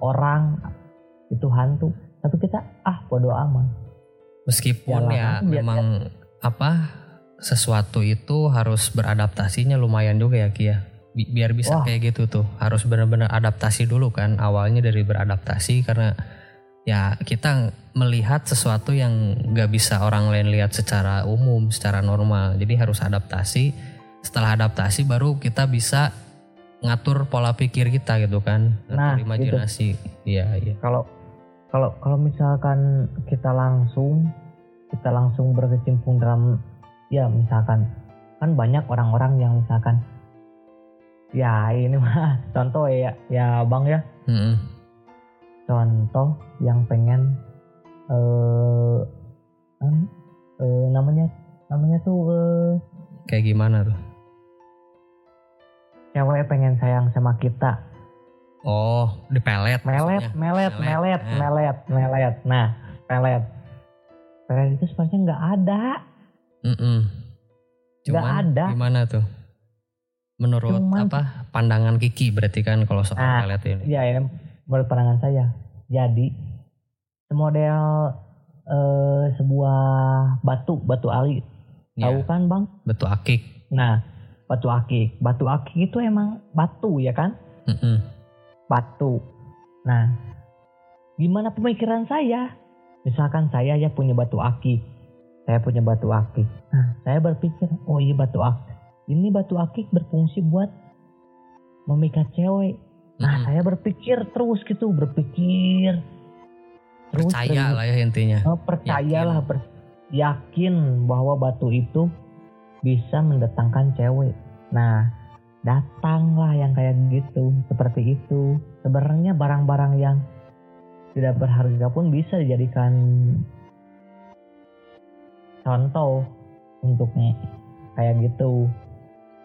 Speaker 2: orang itu hantu tapi kita ah bodo amat.
Speaker 1: Meskipun
Speaker 2: Jalan
Speaker 1: ya
Speaker 2: biar-
Speaker 1: memang apa sesuatu itu harus beradaptasinya lumayan juga ya Kia. Bi- Biar bisa
Speaker 2: Wah.
Speaker 1: kayak gitu tuh. Harus benar-benar adaptasi dulu kan awalnya dari beradaptasi karena ya kita melihat sesuatu yang nggak bisa orang lain lihat secara umum secara normal. Jadi harus adaptasi. Setelah adaptasi baru kita bisa ngatur pola pikir kita gitu kan
Speaker 2: Nah,
Speaker 1: ngatur imajinasi. Iya iya.
Speaker 2: Kalau kalau kalau misalkan kita langsung kita langsung berkecimpung dalam ya misalkan. Kan banyak orang-orang yang misalkan ya ini mah [LAUGHS] contoh ya ya bang ya.
Speaker 1: Mm-mm.
Speaker 2: contoh yang pengen eh em, eh, namanya namanya tuh eh,
Speaker 1: kayak gimana tuh?
Speaker 2: cewek pengen sayang sama kita.
Speaker 1: Oh dipelet
Speaker 2: melet
Speaker 1: maksudnya.
Speaker 2: melet
Speaker 1: Melet,
Speaker 2: melet
Speaker 1: nah.
Speaker 2: melet melet. Nah pelet. Pelet itu sebenarnya nggak ada
Speaker 1: Mm-mm.
Speaker 2: Nggak
Speaker 1: Cuman
Speaker 2: ada.
Speaker 1: gimana tuh? Menurut
Speaker 2: Cuman-
Speaker 1: apa pandangan Kiki berarti kan kalau soal
Speaker 2: Nah,
Speaker 1: ini.
Speaker 2: Ya, ini menurut pandangan saya. Jadi, model eh, sebuah batu, batu ali. Tahu
Speaker 1: Ya,
Speaker 2: kan, Bang?
Speaker 1: betul akik.
Speaker 2: Nah, batu akik. Batu akik itu emang batu ya kan?
Speaker 1: Mm-mm.
Speaker 2: Batu. Nah, gimana pemikiran saya? Misalkan saya ya punya batu akik. Saya punya batu akik. Nah, saya berpikir, oh iya batu akik. Ini batu akik berfungsi buat memikat cewek. Nah,
Speaker 1: Mm-mm.
Speaker 2: saya berpikir terus gitu, berpikir. Terus
Speaker 1: Percaya
Speaker 2: terus.
Speaker 1: lah ya intinya.
Speaker 2: Oh, percayalah, ber- yakin bahwa batu itu bisa mendatangkan cewek. Nah, datanglah yang kayak gitu, seperti itu. Sebenarnya barang-barang yang tidak berharga pun bisa dijadikan contoh untuk kayak gitu.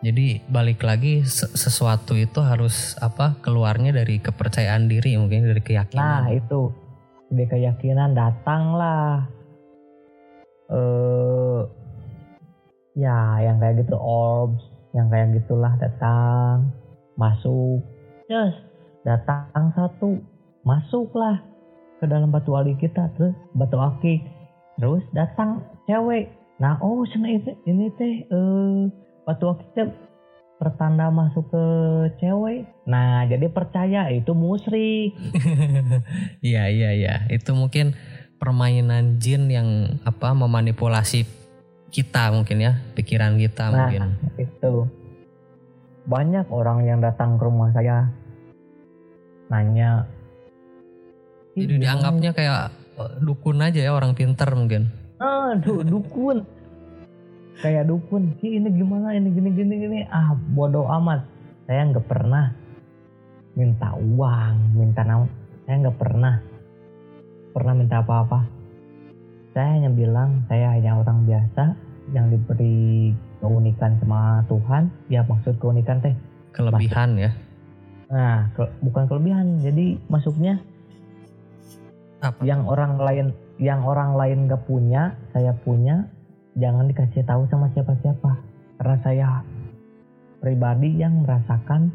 Speaker 1: Jadi balik lagi se- sesuatu itu harus apa keluarnya dari kepercayaan diri mungkin dari
Speaker 2: Nah,
Speaker 1: keyakinan.
Speaker 2: itu. Dari keyakinan datanglah. Eh ya yang kayak gitu orbs. Yang kayak gitulah datang masuk. Yes datang satu masuklah ke dalam batu ali kita. Terus batu akik terus datang cewek nah oh sana itu ini teh eh batu akik teh pertanda masuk ke cewek nah jadi percaya itu musyrik [LAUGHS]
Speaker 1: Iya iya iya. Itu mungkin permainan jin yang apa memanipulasi kita mungkin ya, pikiran kita
Speaker 2: Nah,
Speaker 1: mungkin.
Speaker 2: itu banyak orang yang datang ke rumah saya nanya "Ih,
Speaker 1: Jadi dianggapnya kayak dukun aja ya orang pinter mungkin.
Speaker 2: ah du- dukun. Kayak dukun. "Ih, ini gimana? Ini gini gini gini. Ah bodoh amat. Saya nggak pernah minta uang minta naon saya nggak pernah. Pernah minta apa-apa. Saya hanya bilang saya hanya orang biasa yang diberi keunikan sama Tuhan. Ya maksud keunikan teh.
Speaker 1: Kelebihan ya.
Speaker 2: nah ke- bukan kelebihan. Jadi masuknya
Speaker 1: Apa?
Speaker 2: yang orang lain yang orang lain gak punya saya punya jangan dikasih tahu sama siapa-siapa karena saya pribadi yang merasakan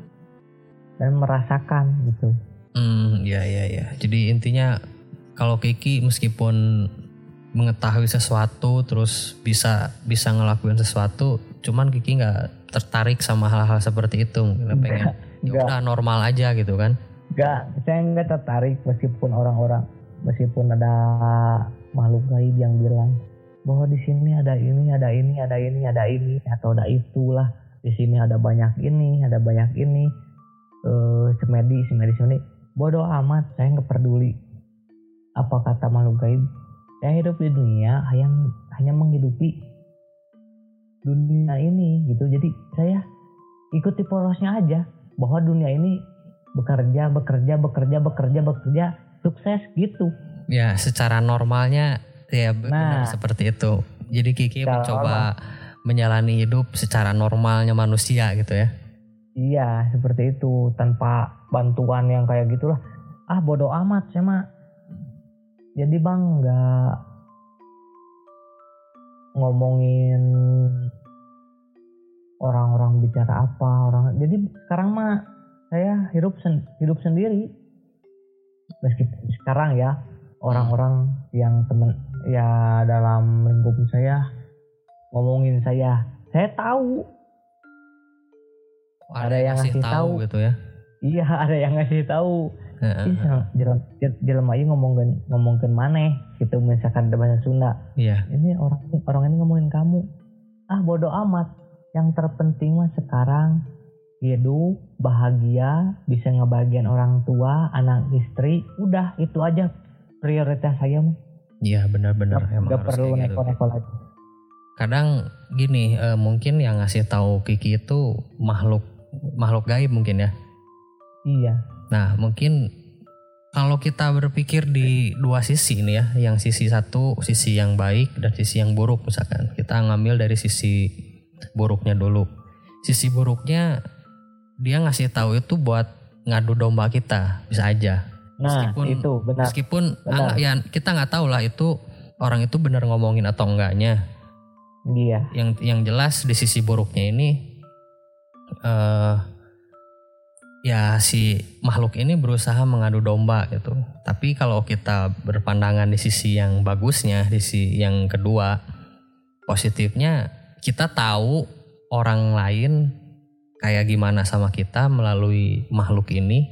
Speaker 2: dan merasakan gitu
Speaker 1: Hmm, ya ya ya. Jadi intinya kalau Kiki meskipun mengetahui sesuatu terus bisa bisa ngelakuin sesuatu, cuman Kiki nggak tertarik sama hal-hal seperti itu. Mungkin pengen ya udah normal aja gitu kan.
Speaker 2: Gak, saya nggak tertarik meskipun orang-orang, meskipun ada makhluk gaib yang bilang bahwa di sini ada ini, ada ini, ada ini, ada ini, atau ada itulah. Di sini ada banyak ini, ada banyak ini. Eh, semedi, semedi, semedi. Bodoh amat, saya nggak peduli. Apa kata makhluk gaib? Saya hidup di dunia yang hanya menghidupi dunia ini gitu. Jadi saya ikuti porosnya aja bahwa dunia ini bekerja bekerja bekerja bekerja bekerja sukses gitu.
Speaker 1: Ya, secara normalnya ya benar
Speaker 2: Nah.
Speaker 1: seperti itu. Jadi Kiki mencoba menjalani hidup secara normalnya manusia gitu ya.
Speaker 2: iya seperti itu. Tanpa bantuan yang kayak gitulah. Ah bodoh amat saya mah jadi bang nggak ngomongin orang-orang bicara apa orang jadi sekarang mah saya hidup sen- hidup sendiri meskipun [LAUGHS] sekarang ya orang-orang yang temen ya dalam lingkup saya ngomongin saya saya tahu Ada yang
Speaker 1: ngasih
Speaker 2: tahu.
Speaker 1: gitu ya.
Speaker 2: iya ada yang ngasih tahu. Ih, jelema jelema ieu ngomongin ngomongin maneh gitu misalkan ada bahasa Sunda
Speaker 1: Iya.
Speaker 2: ini orang orang ini ngomongin kamu ah bodoh amat yang terpenting mah sekarang hidup bahagia bisa ngebagian orang tua anak istri udah itu aja prioritas saya
Speaker 1: Iya benar-benar emang harus
Speaker 2: perlu
Speaker 1: gitu.
Speaker 2: neko-neko lagi
Speaker 1: Kadang gini, eh, mungkin yang ngasih tahu Kiki itu makhluk makhluk gaib mungkin ya.
Speaker 2: iya
Speaker 1: Nah, mungkin kalau kita berpikir di dua sisi ini ya, yang sisi satu sisi yang baik dan sisi yang buruk misalkan. Kita ngambil dari sisi buruknya dulu. Sisi buruknya dia ngasih tahu itu buat ngadu domba kita, bisa aja.
Speaker 2: nah
Speaker 1: Meskipun-
Speaker 2: itu benar
Speaker 1: Meskipun
Speaker 2: benar.
Speaker 1: ah, ya kita nggak tahu lah itu orang itu benar ngomongin atau enggaknya.
Speaker 2: iya
Speaker 1: Yang yang jelas di sisi buruknya ini eh ya si makhluk ini berusaha mengadu domba gitu. Tapi kalau kita berpandangan di sisi yang bagusnya, di sisi yang kedua positifnya kita tahu orang lain kayak gimana sama kita melalui makhluk ini.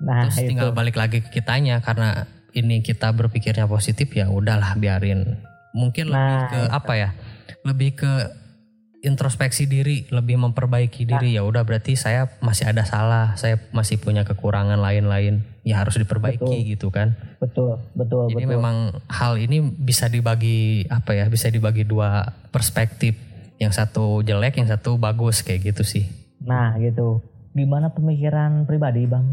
Speaker 2: nah
Speaker 1: Terus
Speaker 2: itu
Speaker 1: tinggal balik lagi ke kitanya karena ini kita berpikirnya positif ya udahlah biarin. Mungkin lebih
Speaker 2: Nah,
Speaker 1: ke
Speaker 2: itu.
Speaker 1: apa ya? Lebih ke introspeksi diri, lebih memperbaiki
Speaker 2: Nah.
Speaker 1: diri ya udah berarti saya masih ada salah, saya masih punya kekurangan lain-lain ya harus diperbaiki
Speaker 2: Betul.
Speaker 1: gitu kan.
Speaker 2: betul betul
Speaker 1: Jadi
Speaker 2: betul
Speaker 1: memang hal ini bisa dibagi apa ya? Bisa dibagi dua perspektif. Yang satu jelek, yang satu bagus kayak gitu sih.
Speaker 2: Nah gitu. Gimana pemikiran pribadi bang?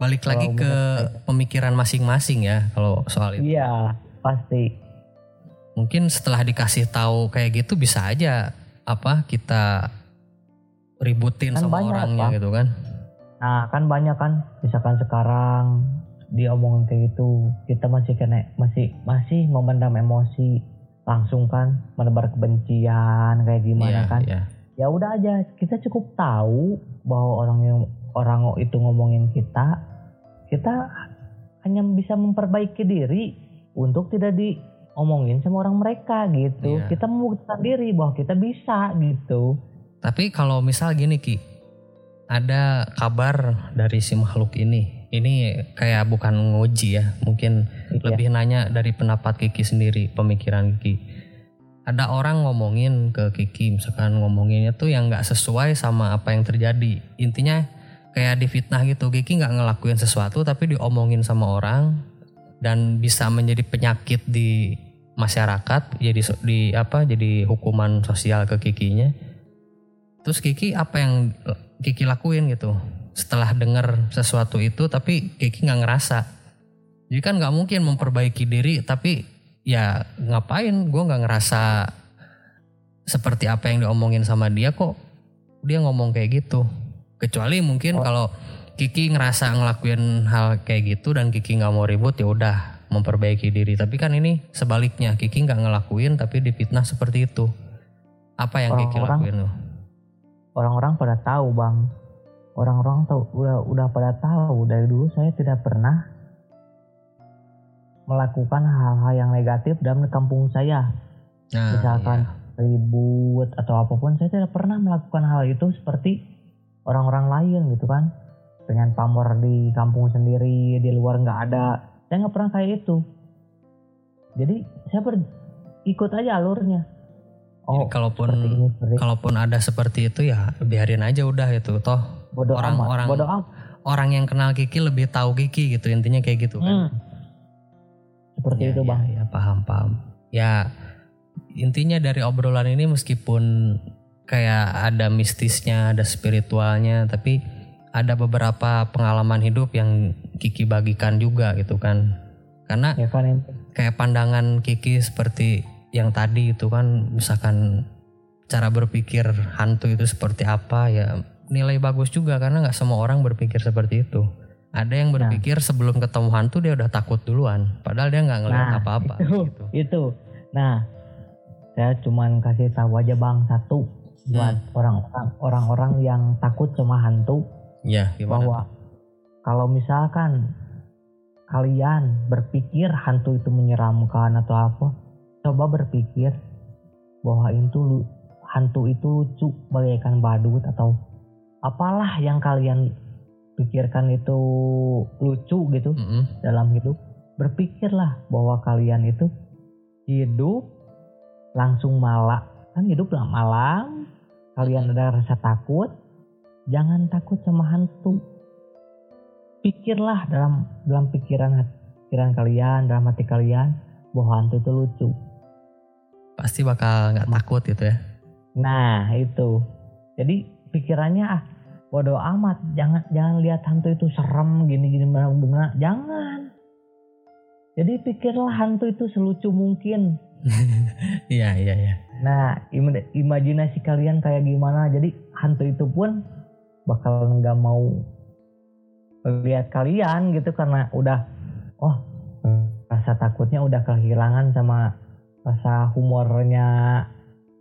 Speaker 1: Balik
Speaker 2: Kalau
Speaker 1: lagi ke
Speaker 2: menurut
Speaker 1: pemikiran masing-masing ya kalau soal itu.
Speaker 2: iya pasti.
Speaker 1: Mungkin setelah dikasih tahu kayak gitu bisa aja apa kita ributin
Speaker 2: Kan
Speaker 1: sama
Speaker 2: banyak,
Speaker 1: orangnya gitu kan.
Speaker 2: Nah kan banyak kan. Misalkan sekarang diomongin kayak gitu kita masih kena masih masih memendam emosi langsung kan menebar kebencian kayak gimana
Speaker 1: Iya,
Speaker 2: kan.
Speaker 1: iya.
Speaker 2: Ya udah aja kita cukup tahu bahwa orang yang orang itu ngomongin kita kita hanya bisa memperbaiki diri untuk tidak diomongin sama orang mereka gitu
Speaker 1: Iya.
Speaker 2: kita membuktikan diri bahwa kita bisa gitu
Speaker 1: tapi kalau misal gini ki ada kabar dari si makhluk ini ini kayak bukan nguji ya mungkin
Speaker 2: Iya.
Speaker 1: lebih nanya dari pendapat Kiki sendiri pemikiran Kiki ada orang ngomongin ke Kiki misalkan ngomonginnya tuh yang nggak sesuai sama apa yang terjadi. Intinya kayak difitnah gitu. Kiki nggak ngelakuin sesuatu tapi diomongin sama orang dan bisa menjadi penyakit di masyarakat jadi di apa jadi hukuman sosial ke Kikinya. Terus Kiki apa yang Kiki lakuin gitu? Setelah dengar sesuatu itu tapi Kiki nggak ngerasa. Jadi kan nggak mungkin memperbaiki diri tapi ya ngapain? Gue nggak ngerasa seperti apa yang diomongin sama dia kok dia ngomong kayak gitu. Kecuali mungkin
Speaker 2: Oh.
Speaker 1: kalau Kiki ngerasa ngelakuin hal kayak gitu dan Kiki nggak mau ribut ya udah memperbaiki diri. Tapi kan ini sebaliknya Kiki nggak ngelakuin tapi difitnah seperti itu. Apa yang Kiki
Speaker 2: Orang-orang-
Speaker 1: lakuin tuh?
Speaker 2: orang-orang pada tahu bang. Orang-orang tahu udah udah pada tahu. Dari dulu saya tidak pernah melakukan hal-hal yang negatif dalam kampung saya.
Speaker 1: Nah,
Speaker 2: misalkan
Speaker 1: iya.
Speaker 2: ribut atau apa pun saya tidak pernah melakukan hal itu seperti orang-orang lain gitu kan. Dengan pamor di kampung sendiri di luar nggak ada. Saya nggak pernah kayak itu. Jadi saya ber- ikut aja alurnya.
Speaker 1: Jadi
Speaker 2: oh
Speaker 1: kalaupun
Speaker 2: seperti ini seperti
Speaker 1: kalaupun ada seperti itu ya biarin aja udah itu. Toh
Speaker 2: bodoh
Speaker 1: orang- orang- orang yang kenal Kiki lebih tahu Kiki gitu intinya kayak gitu kan.
Speaker 2: Hmm. Seperti
Speaker 1: Ya,
Speaker 2: itu
Speaker 1: ya,
Speaker 2: bang
Speaker 1: ya, paham paham ya intinya dari obrolan ini meskipun kayak ada mistisnya ada spiritualnya tapi ada beberapa pengalaman hidup yang Kiki bagikan juga gitu kan. Karena
Speaker 2: ya kan
Speaker 1: kayak pandangan Kiki seperti yang tadi itu kan misalkan cara berpikir hantu itu seperti apa ya nilai bagus juga karena nggak semua orang berpikir seperti itu. Ada yang berpikir sebelum ketemu hantu dia udah takut duluan, padahal dia nggak ngeliat
Speaker 2: Nah,
Speaker 1: apa-apa
Speaker 2: itu
Speaker 1: gitu.
Speaker 2: itu nah saya cuman kasih tahu aja bang satu buat
Speaker 1: Hmm.
Speaker 2: orang-orang orang-orang yang takut sama hantu
Speaker 1: Ya gimana?
Speaker 2: bahwa kalau misalkan kalian berpikir hantu itu menyeramkan atau apa coba berpikir bahwa itu hantu itu lucu bagaikan badut atau apalah yang kalian pikirkan itu lucu gitu
Speaker 1: Mm-mm.
Speaker 2: dalam hidup berpikirlah bahwa kalian itu hidup langsung malam. Kan hidup lah malam kalian ada rasa takut jangan takut sama hantu. Pikirlah dalam dalam pikiran pikiran kalian dalam hati kalian bahwa hantu itu lucu.
Speaker 1: Pasti bakal nggak takut gitu ya.
Speaker 2: nah itu. Jadi pikirannya ah bodoh amat jangan jangan lihat hantu itu serem gini gini benar jangan jadi pikirlah hantu itu selucu mungkin [LAUGHS]
Speaker 1: Iya iya iya.
Speaker 2: Nah, im- imajinasi kalian kayak gimana? Jadi hantu itu pun bakal nggak mau lihat kalian gitu karena udah, oh rasa takutnya udah kehilangan sama rasa humornya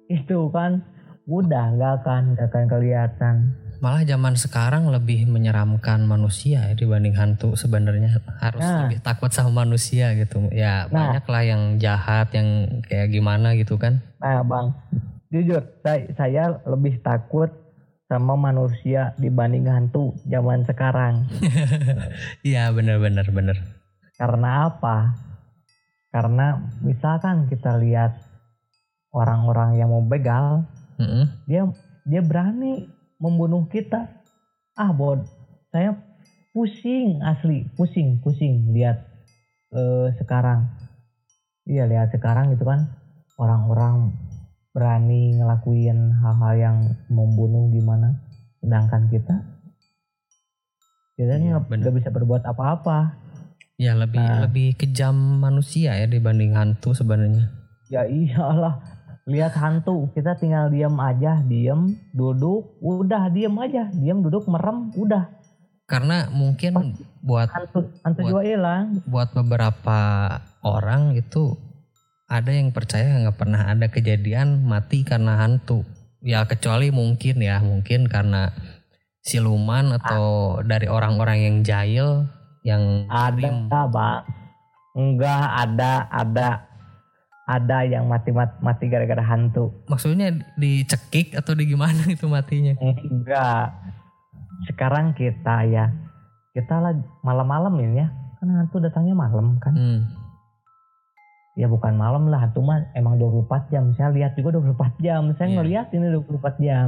Speaker 2: itu kan, udah nggak akan nggak akan kelihatan.
Speaker 1: Malah zaman sekarang lebih menyeramkan manusia ya dibanding hantu sebenarnya harus
Speaker 2: Nah.
Speaker 1: lebih takut sama manusia gitu. Ya
Speaker 2: Nah.
Speaker 1: banyak lah yang jahat yang kayak gimana gitu kan.
Speaker 2: Nah, bang, jujur saya, saya lebih takut sama manusia dibanding hantu zaman sekarang. [LAUGHS]
Speaker 1: Iya bener-bener bener.
Speaker 2: Karena apa? Karena misalkan kita lihat orang-orang yang mau begal,
Speaker 1: Mm-mm.
Speaker 2: dia dia berani membunuh kita. Ah, bod, saya pusing asli, pusing, pusing lihat eh, sekarang. Iya, lihat sekarang gitu kan orang-orang berani ngelakuin hal-hal yang membunuh gimana, sedangkan kita kita
Speaker 1: Iya,
Speaker 2: nggak
Speaker 1: bener.
Speaker 2: nggak bisa berbuat apa-apa.
Speaker 1: Ya lebih
Speaker 2: Nah.
Speaker 1: lebih kejam manusia ya dibanding hantu sebenarnya.
Speaker 2: Ya iyalah, lihat hantu kita tinggal diam aja, diam, duduk, udah diam aja, diam, duduk, merem, udah.
Speaker 1: Karena mungkin buat
Speaker 2: Hantu, hantu
Speaker 1: Buat-
Speaker 2: juga hilang.
Speaker 1: buat beberapa orang itu ada yang percaya nggak pernah ada kejadian mati karena hantu. Ya kecuali mungkin ya mungkin karena siluman atau dari orang-orang yang jahil yang
Speaker 2: Ada, bang. Enggak ada, ada, ada yang mati mati, mati gara-gara hantu.
Speaker 1: Maksudnya dicekik atau di gimana itu matinya?
Speaker 2: Enggak. Sekarang kita ya, kita lah malam-malam ini ya, kan hantu datangnya malam kan.
Speaker 1: Hmm.
Speaker 2: Ya bukan malam lah, hantu mah emang 24 jam. Saya lihat juga 24 jam. Saya
Speaker 1: Iya.
Speaker 2: ngeliat ini 24 jam.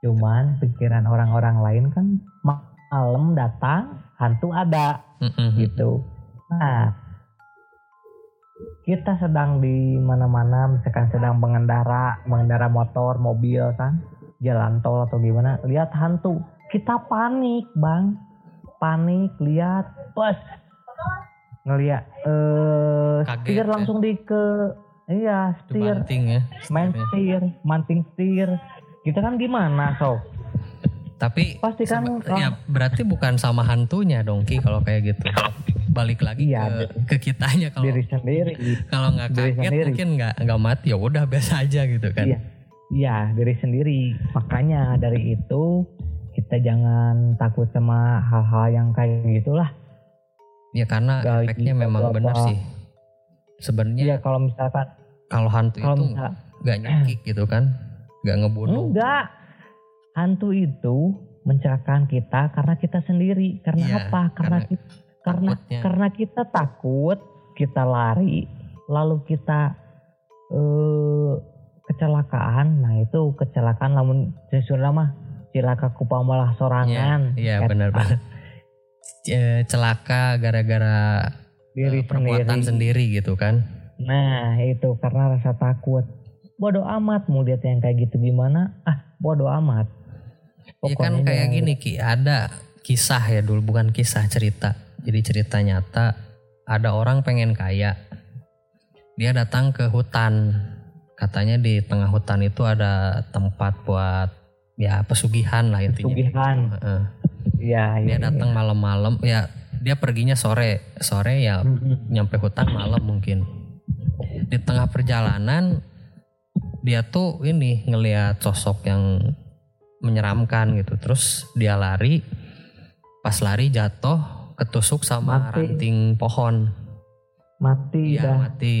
Speaker 2: Cuman pikiran orang-orang lain kan malam datang, hantu ada
Speaker 1: Mm-mm.
Speaker 2: gitu. Nah, kita sedang di mana-mana, misalkan sedang mengendara, mengendara motor, mobil kan, jalan tol atau gimana, lihat hantu, kita panik bang, panik lihat, pas ngeliat, eh,
Speaker 1: Kaget
Speaker 2: setir
Speaker 1: ya?
Speaker 2: langsung di ke, iya setir,
Speaker 1: Dibanting ya.
Speaker 2: main setir, manting setir, kita kan gimana so?
Speaker 1: Tapi
Speaker 2: Pasti kan
Speaker 1: seba- ya berarti bukan sama hantunya dong Ki kalau kayak gitu. Balik lagi
Speaker 2: Iya,
Speaker 1: ke, ke kitanya kalau
Speaker 2: diri sendiri.
Speaker 1: kalau nggak
Speaker 2: diri
Speaker 1: kaget
Speaker 2: sendiri.
Speaker 1: mungkin nggak nggak mati ya udah biasa aja gitu kan.
Speaker 2: Iya, iya dari sendiri. Makanya dari itu kita jangan takut sama hal-hal yang kayak gitulah.
Speaker 1: Ya karena
Speaker 2: Gaji
Speaker 1: efeknya memang
Speaker 2: berapa.
Speaker 1: benar sih. Sebenarnya
Speaker 2: Iya kalau misalkan
Speaker 1: kalau hantu
Speaker 2: kalau
Speaker 1: itu nggak nyakik gitu kan, nggak ngebunuh.
Speaker 2: enggak hantu itu mencelakakan kita karena kita sendiri. Karena
Speaker 1: Iya,
Speaker 2: apa? Karena
Speaker 1: karena
Speaker 2: kita karena karena kita takut, kita lari, lalu kita eh kecelakaan. Nah, itu kecelakaan lamun sesudah mah cilaka kupamalah sorangan.
Speaker 1: Iya
Speaker 2: Eta.
Speaker 1: benar-benar. C- Celaka gara-gara
Speaker 2: diri
Speaker 1: eh, perbuatan
Speaker 2: sendiri.
Speaker 1: sendiri gitu kan.
Speaker 2: Nah itu karena rasa takut. Bodoh amat mau lihat yang kayak gitu gimana? Ah bodoh amat.
Speaker 1: Iya kan
Speaker 2: Pokoknya
Speaker 1: kayak
Speaker 2: jangan-
Speaker 1: gini Ki, ada kisah ya dulu bukan kisah cerita. Jadi cerita nyata ada orang pengen kaya. Dia datang ke hutan. Katanya di tengah hutan itu ada tempat buat ya pesugihan lah intinya.
Speaker 2: Pesugihan.
Speaker 1: Heeh.
Speaker 2: Iya, iya.
Speaker 1: Dia datang malam-malam ya dia perginya sore. Sore ya
Speaker 2: Mm-mm.
Speaker 1: nyampe hutan malam mungkin. Di tengah perjalanan dia tuh ini ngelihat sosok yang menyeramkan gitu. Terus dia lari, pas lari jatuh ketusuk sama
Speaker 2: Mati.
Speaker 1: ranting pohon.
Speaker 2: Mati
Speaker 1: Iya
Speaker 2: dah.
Speaker 1: mati.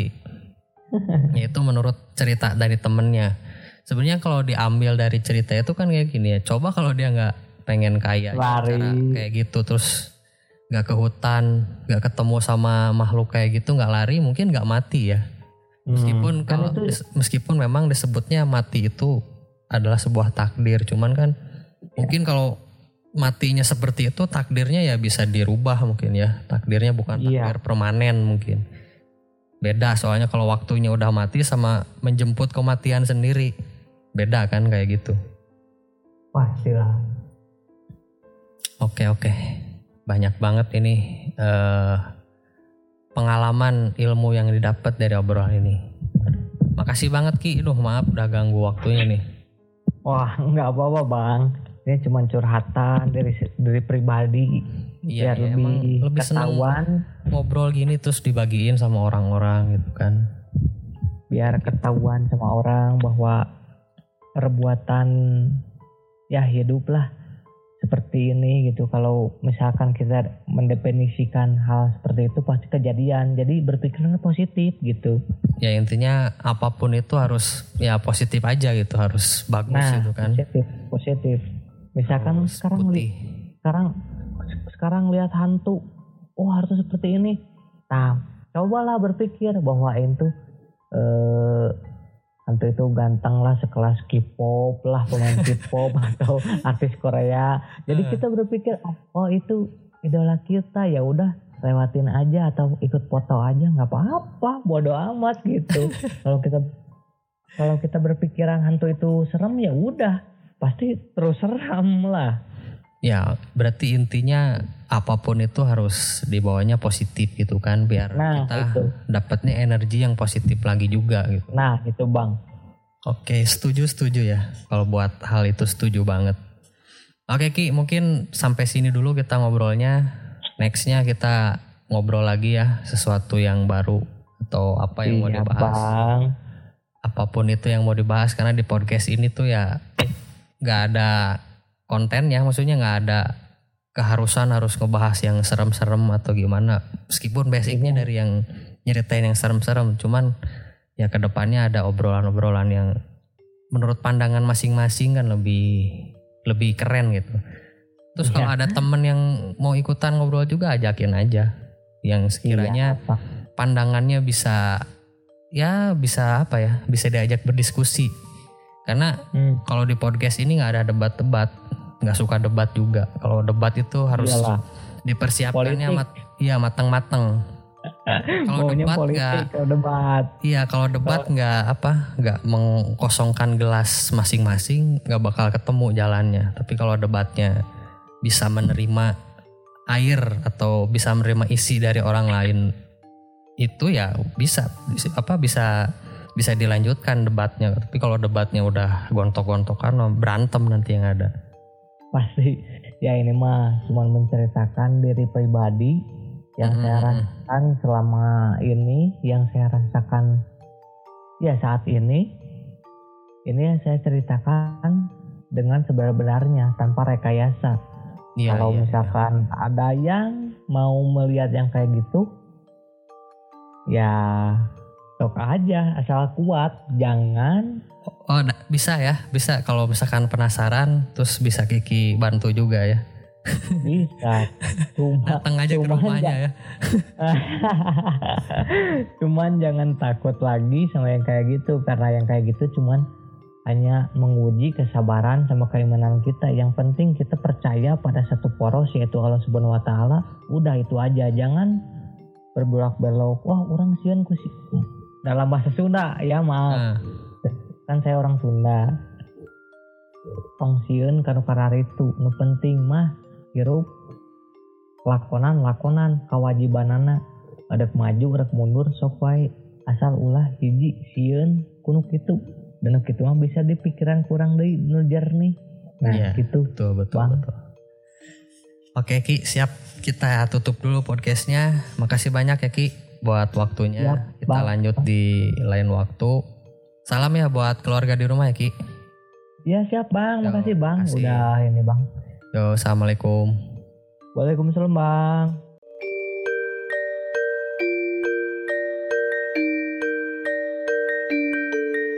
Speaker 1: [LAUGHS] ya itu menurut cerita dari temennya. Sebenarnya kalau diambil dari cerita itu kan kayak gini ya. Coba kalau dia nggak pengen kaya
Speaker 2: Lari.
Speaker 1: cara kayak gitu terus nggak ke hutan, nggak ketemu sama makhluk kayak gitu, nggak lari mungkin nggak mati ya. Meskipun
Speaker 2: Hmm, kan
Speaker 1: kalau
Speaker 2: itu
Speaker 1: dis- meskipun memang disebutnya mati itu adalah sebuah takdir, cuman kan mungkin kalau matinya seperti itu takdirnya ya bisa dirubah mungkin ya. Takdirnya bukan
Speaker 2: Iya.
Speaker 1: takdir permanen mungkin. Beda soalnya kalau waktunya udah mati sama menjemput kematian sendiri. Beda kan kayak gitu.
Speaker 2: pastilah.
Speaker 1: Oke oke. Banyak banget ini eh, pengalaman ilmu yang didapat dari obrolan ini. Makasih banget Ki. Duh maaf udah ganggu waktunya nih.
Speaker 2: Wah, [LAUGHS] nggak apa-apa bang. Ini cuma curhatan dari dari pribadi.
Speaker 1: Iya,
Speaker 2: biar
Speaker 1: iya, emang
Speaker 2: lebih,
Speaker 1: lebih
Speaker 2: ketahuan,
Speaker 1: ngobrol gini terus dibagiin sama orang-orang gitu kan.
Speaker 2: biar ketahuan sama orang bahwa perbuatan ya hidup lah seperti ini gitu. Kalau misalkan kita mendefinisikan hal seperti itu pasti kejadian. Jadi berpikirnya positif gitu.
Speaker 1: Ya intinya apa pun itu harus ya positif aja gitu, harus bagus
Speaker 2: Nah,
Speaker 1: gitu kan.
Speaker 2: positif, positif. Misalkan
Speaker 1: Harus
Speaker 2: sekarang li- sekarang sekarang lihat hantu oh harus seperti ini nah cobalah berpikir bahwa itu eh hantu itu ganteng lah sekelas K-pop lah pemain K-pop [LAUGHS] atau artis Korea. Jadi kita berpikir oh itu idola kita ya udah lewatin aja atau ikut foto aja nggak apa-apa bodoh amat gitu. [LAUGHS] Kalau kita kalau kita berpikiran hantu itu serem ya udah pasti terus seram lah.
Speaker 1: Ya berarti intinya apa pun itu harus dibawanya positif gitu kan biar
Speaker 2: Nah,
Speaker 1: kita dapatnya energi yang positif lagi juga gitu.
Speaker 2: Nah itu bang.
Speaker 1: Oke, setuju setuju ya. Kalau buat hal itu setuju banget. Oke Ki, mungkin sampai sini dulu kita ngobrolnya. Nextnya kita ngobrol lagi ya sesuatu yang baru atau apa yang mau
Speaker 2: Iya,
Speaker 1: dibahas.
Speaker 2: bang.
Speaker 1: Apa pun itu yang mau dibahas karena di podcast ini tuh ya nggak ada kontennya, maksudnya nggak ada keharusan harus ngebahas yang serem-serem atau gimana. Meskipun basicnya dari yang nyeritain yang serem-serem, cuman ya ke depannya ada obrolan-obrolan yang menurut pandangan masing-masing kan lebih lebih keren gitu. Terus kalau
Speaker 2: Iya.
Speaker 1: ada temen yang mau ikutan ngobrol juga ajakin aja, yang sekiranya
Speaker 2: Iya,
Speaker 1: pandangannya bisa ya bisa apa ya bisa diajak berdiskusi karena
Speaker 2: Hmm,
Speaker 1: kalau di podcast ini nggak ada debat-debat nggak suka debat juga. Kalau debat itu harus
Speaker 2: iyalah.
Speaker 1: dipersiapkannya mat iya matang-matang [LAUGHS] kalau debat nggak
Speaker 2: kalau debat.
Speaker 1: iya kalau debat nggak apa nggak mengkosongkan gelas masing-masing nggak bakal ketemu jalannya. Tapi kalau debatnya bisa menerima air atau bisa menerima isi dari orang lain itu ya bisa bisa- apa bisa bisa dilanjutkan debatnya. Tapi kalau debatnya udah gontok-gontokan berantem nanti yang ada
Speaker 2: Pasti ya ini mah cuma menceritakan diri pribadi yang saya
Speaker 1: Mm-mm.
Speaker 2: rasakan selama ini, yang saya rasakan ya saat ini. Ini yang saya ceritakan dengan sebenar-benarnya tanpa rekayasa.
Speaker 1: Iya,
Speaker 2: Kalau
Speaker 1: iya,
Speaker 2: misalkan ada yang mau melihat yang kayak gitu, ya sok aja asal kuat, jangan
Speaker 1: oh da- bisa ya bisa kalau misalkan penasaran terus bisa Kiki bantu juga ya
Speaker 2: bisa. Cuma
Speaker 1: datang aja ke
Speaker 2: cuman
Speaker 1: rumahnya ya [LAUGHS]
Speaker 2: cuman jangan takut lagi sama yang kayak gitu karena yang kayak gitu cuman hanya menguji kesabaran sama keimanan kita. Yang penting kita percaya pada satu poros yaitu Allah Subhanahu wa taala. Udah itu aja, jangan berbelok-belok. Wah, orang sieun ku si- dalam bahasa Sunda ya maaf.
Speaker 1: Nah,
Speaker 2: Kan saya orang Sunda. tong sieun kanu kararitu nu penting mah hirup lakonan lakonan kewajibanana ada maju rek mundur sok wae asal ulah hiji sieun kuno kitu dan kitu mah bisa di pikiran kurang deui nu jernih nah
Speaker 1: Iya.
Speaker 2: gitu
Speaker 1: Betul betul
Speaker 2: Bang.
Speaker 1: betul. Oke Ki, siap kita tutup dulu podcastnya. Makasih banyak ya Ki buat waktunya.
Speaker 2: Siap,
Speaker 1: kita
Speaker 2: Bang.
Speaker 1: lanjut di lain waktu. Salam ya buat keluarga di rumah ya Ki.
Speaker 2: ya siap bang
Speaker 1: Yo,
Speaker 2: makasih bang
Speaker 1: makasih.
Speaker 2: udah ini bang
Speaker 1: Yo, assalamualaikum.
Speaker 2: Waalaikumsalam bang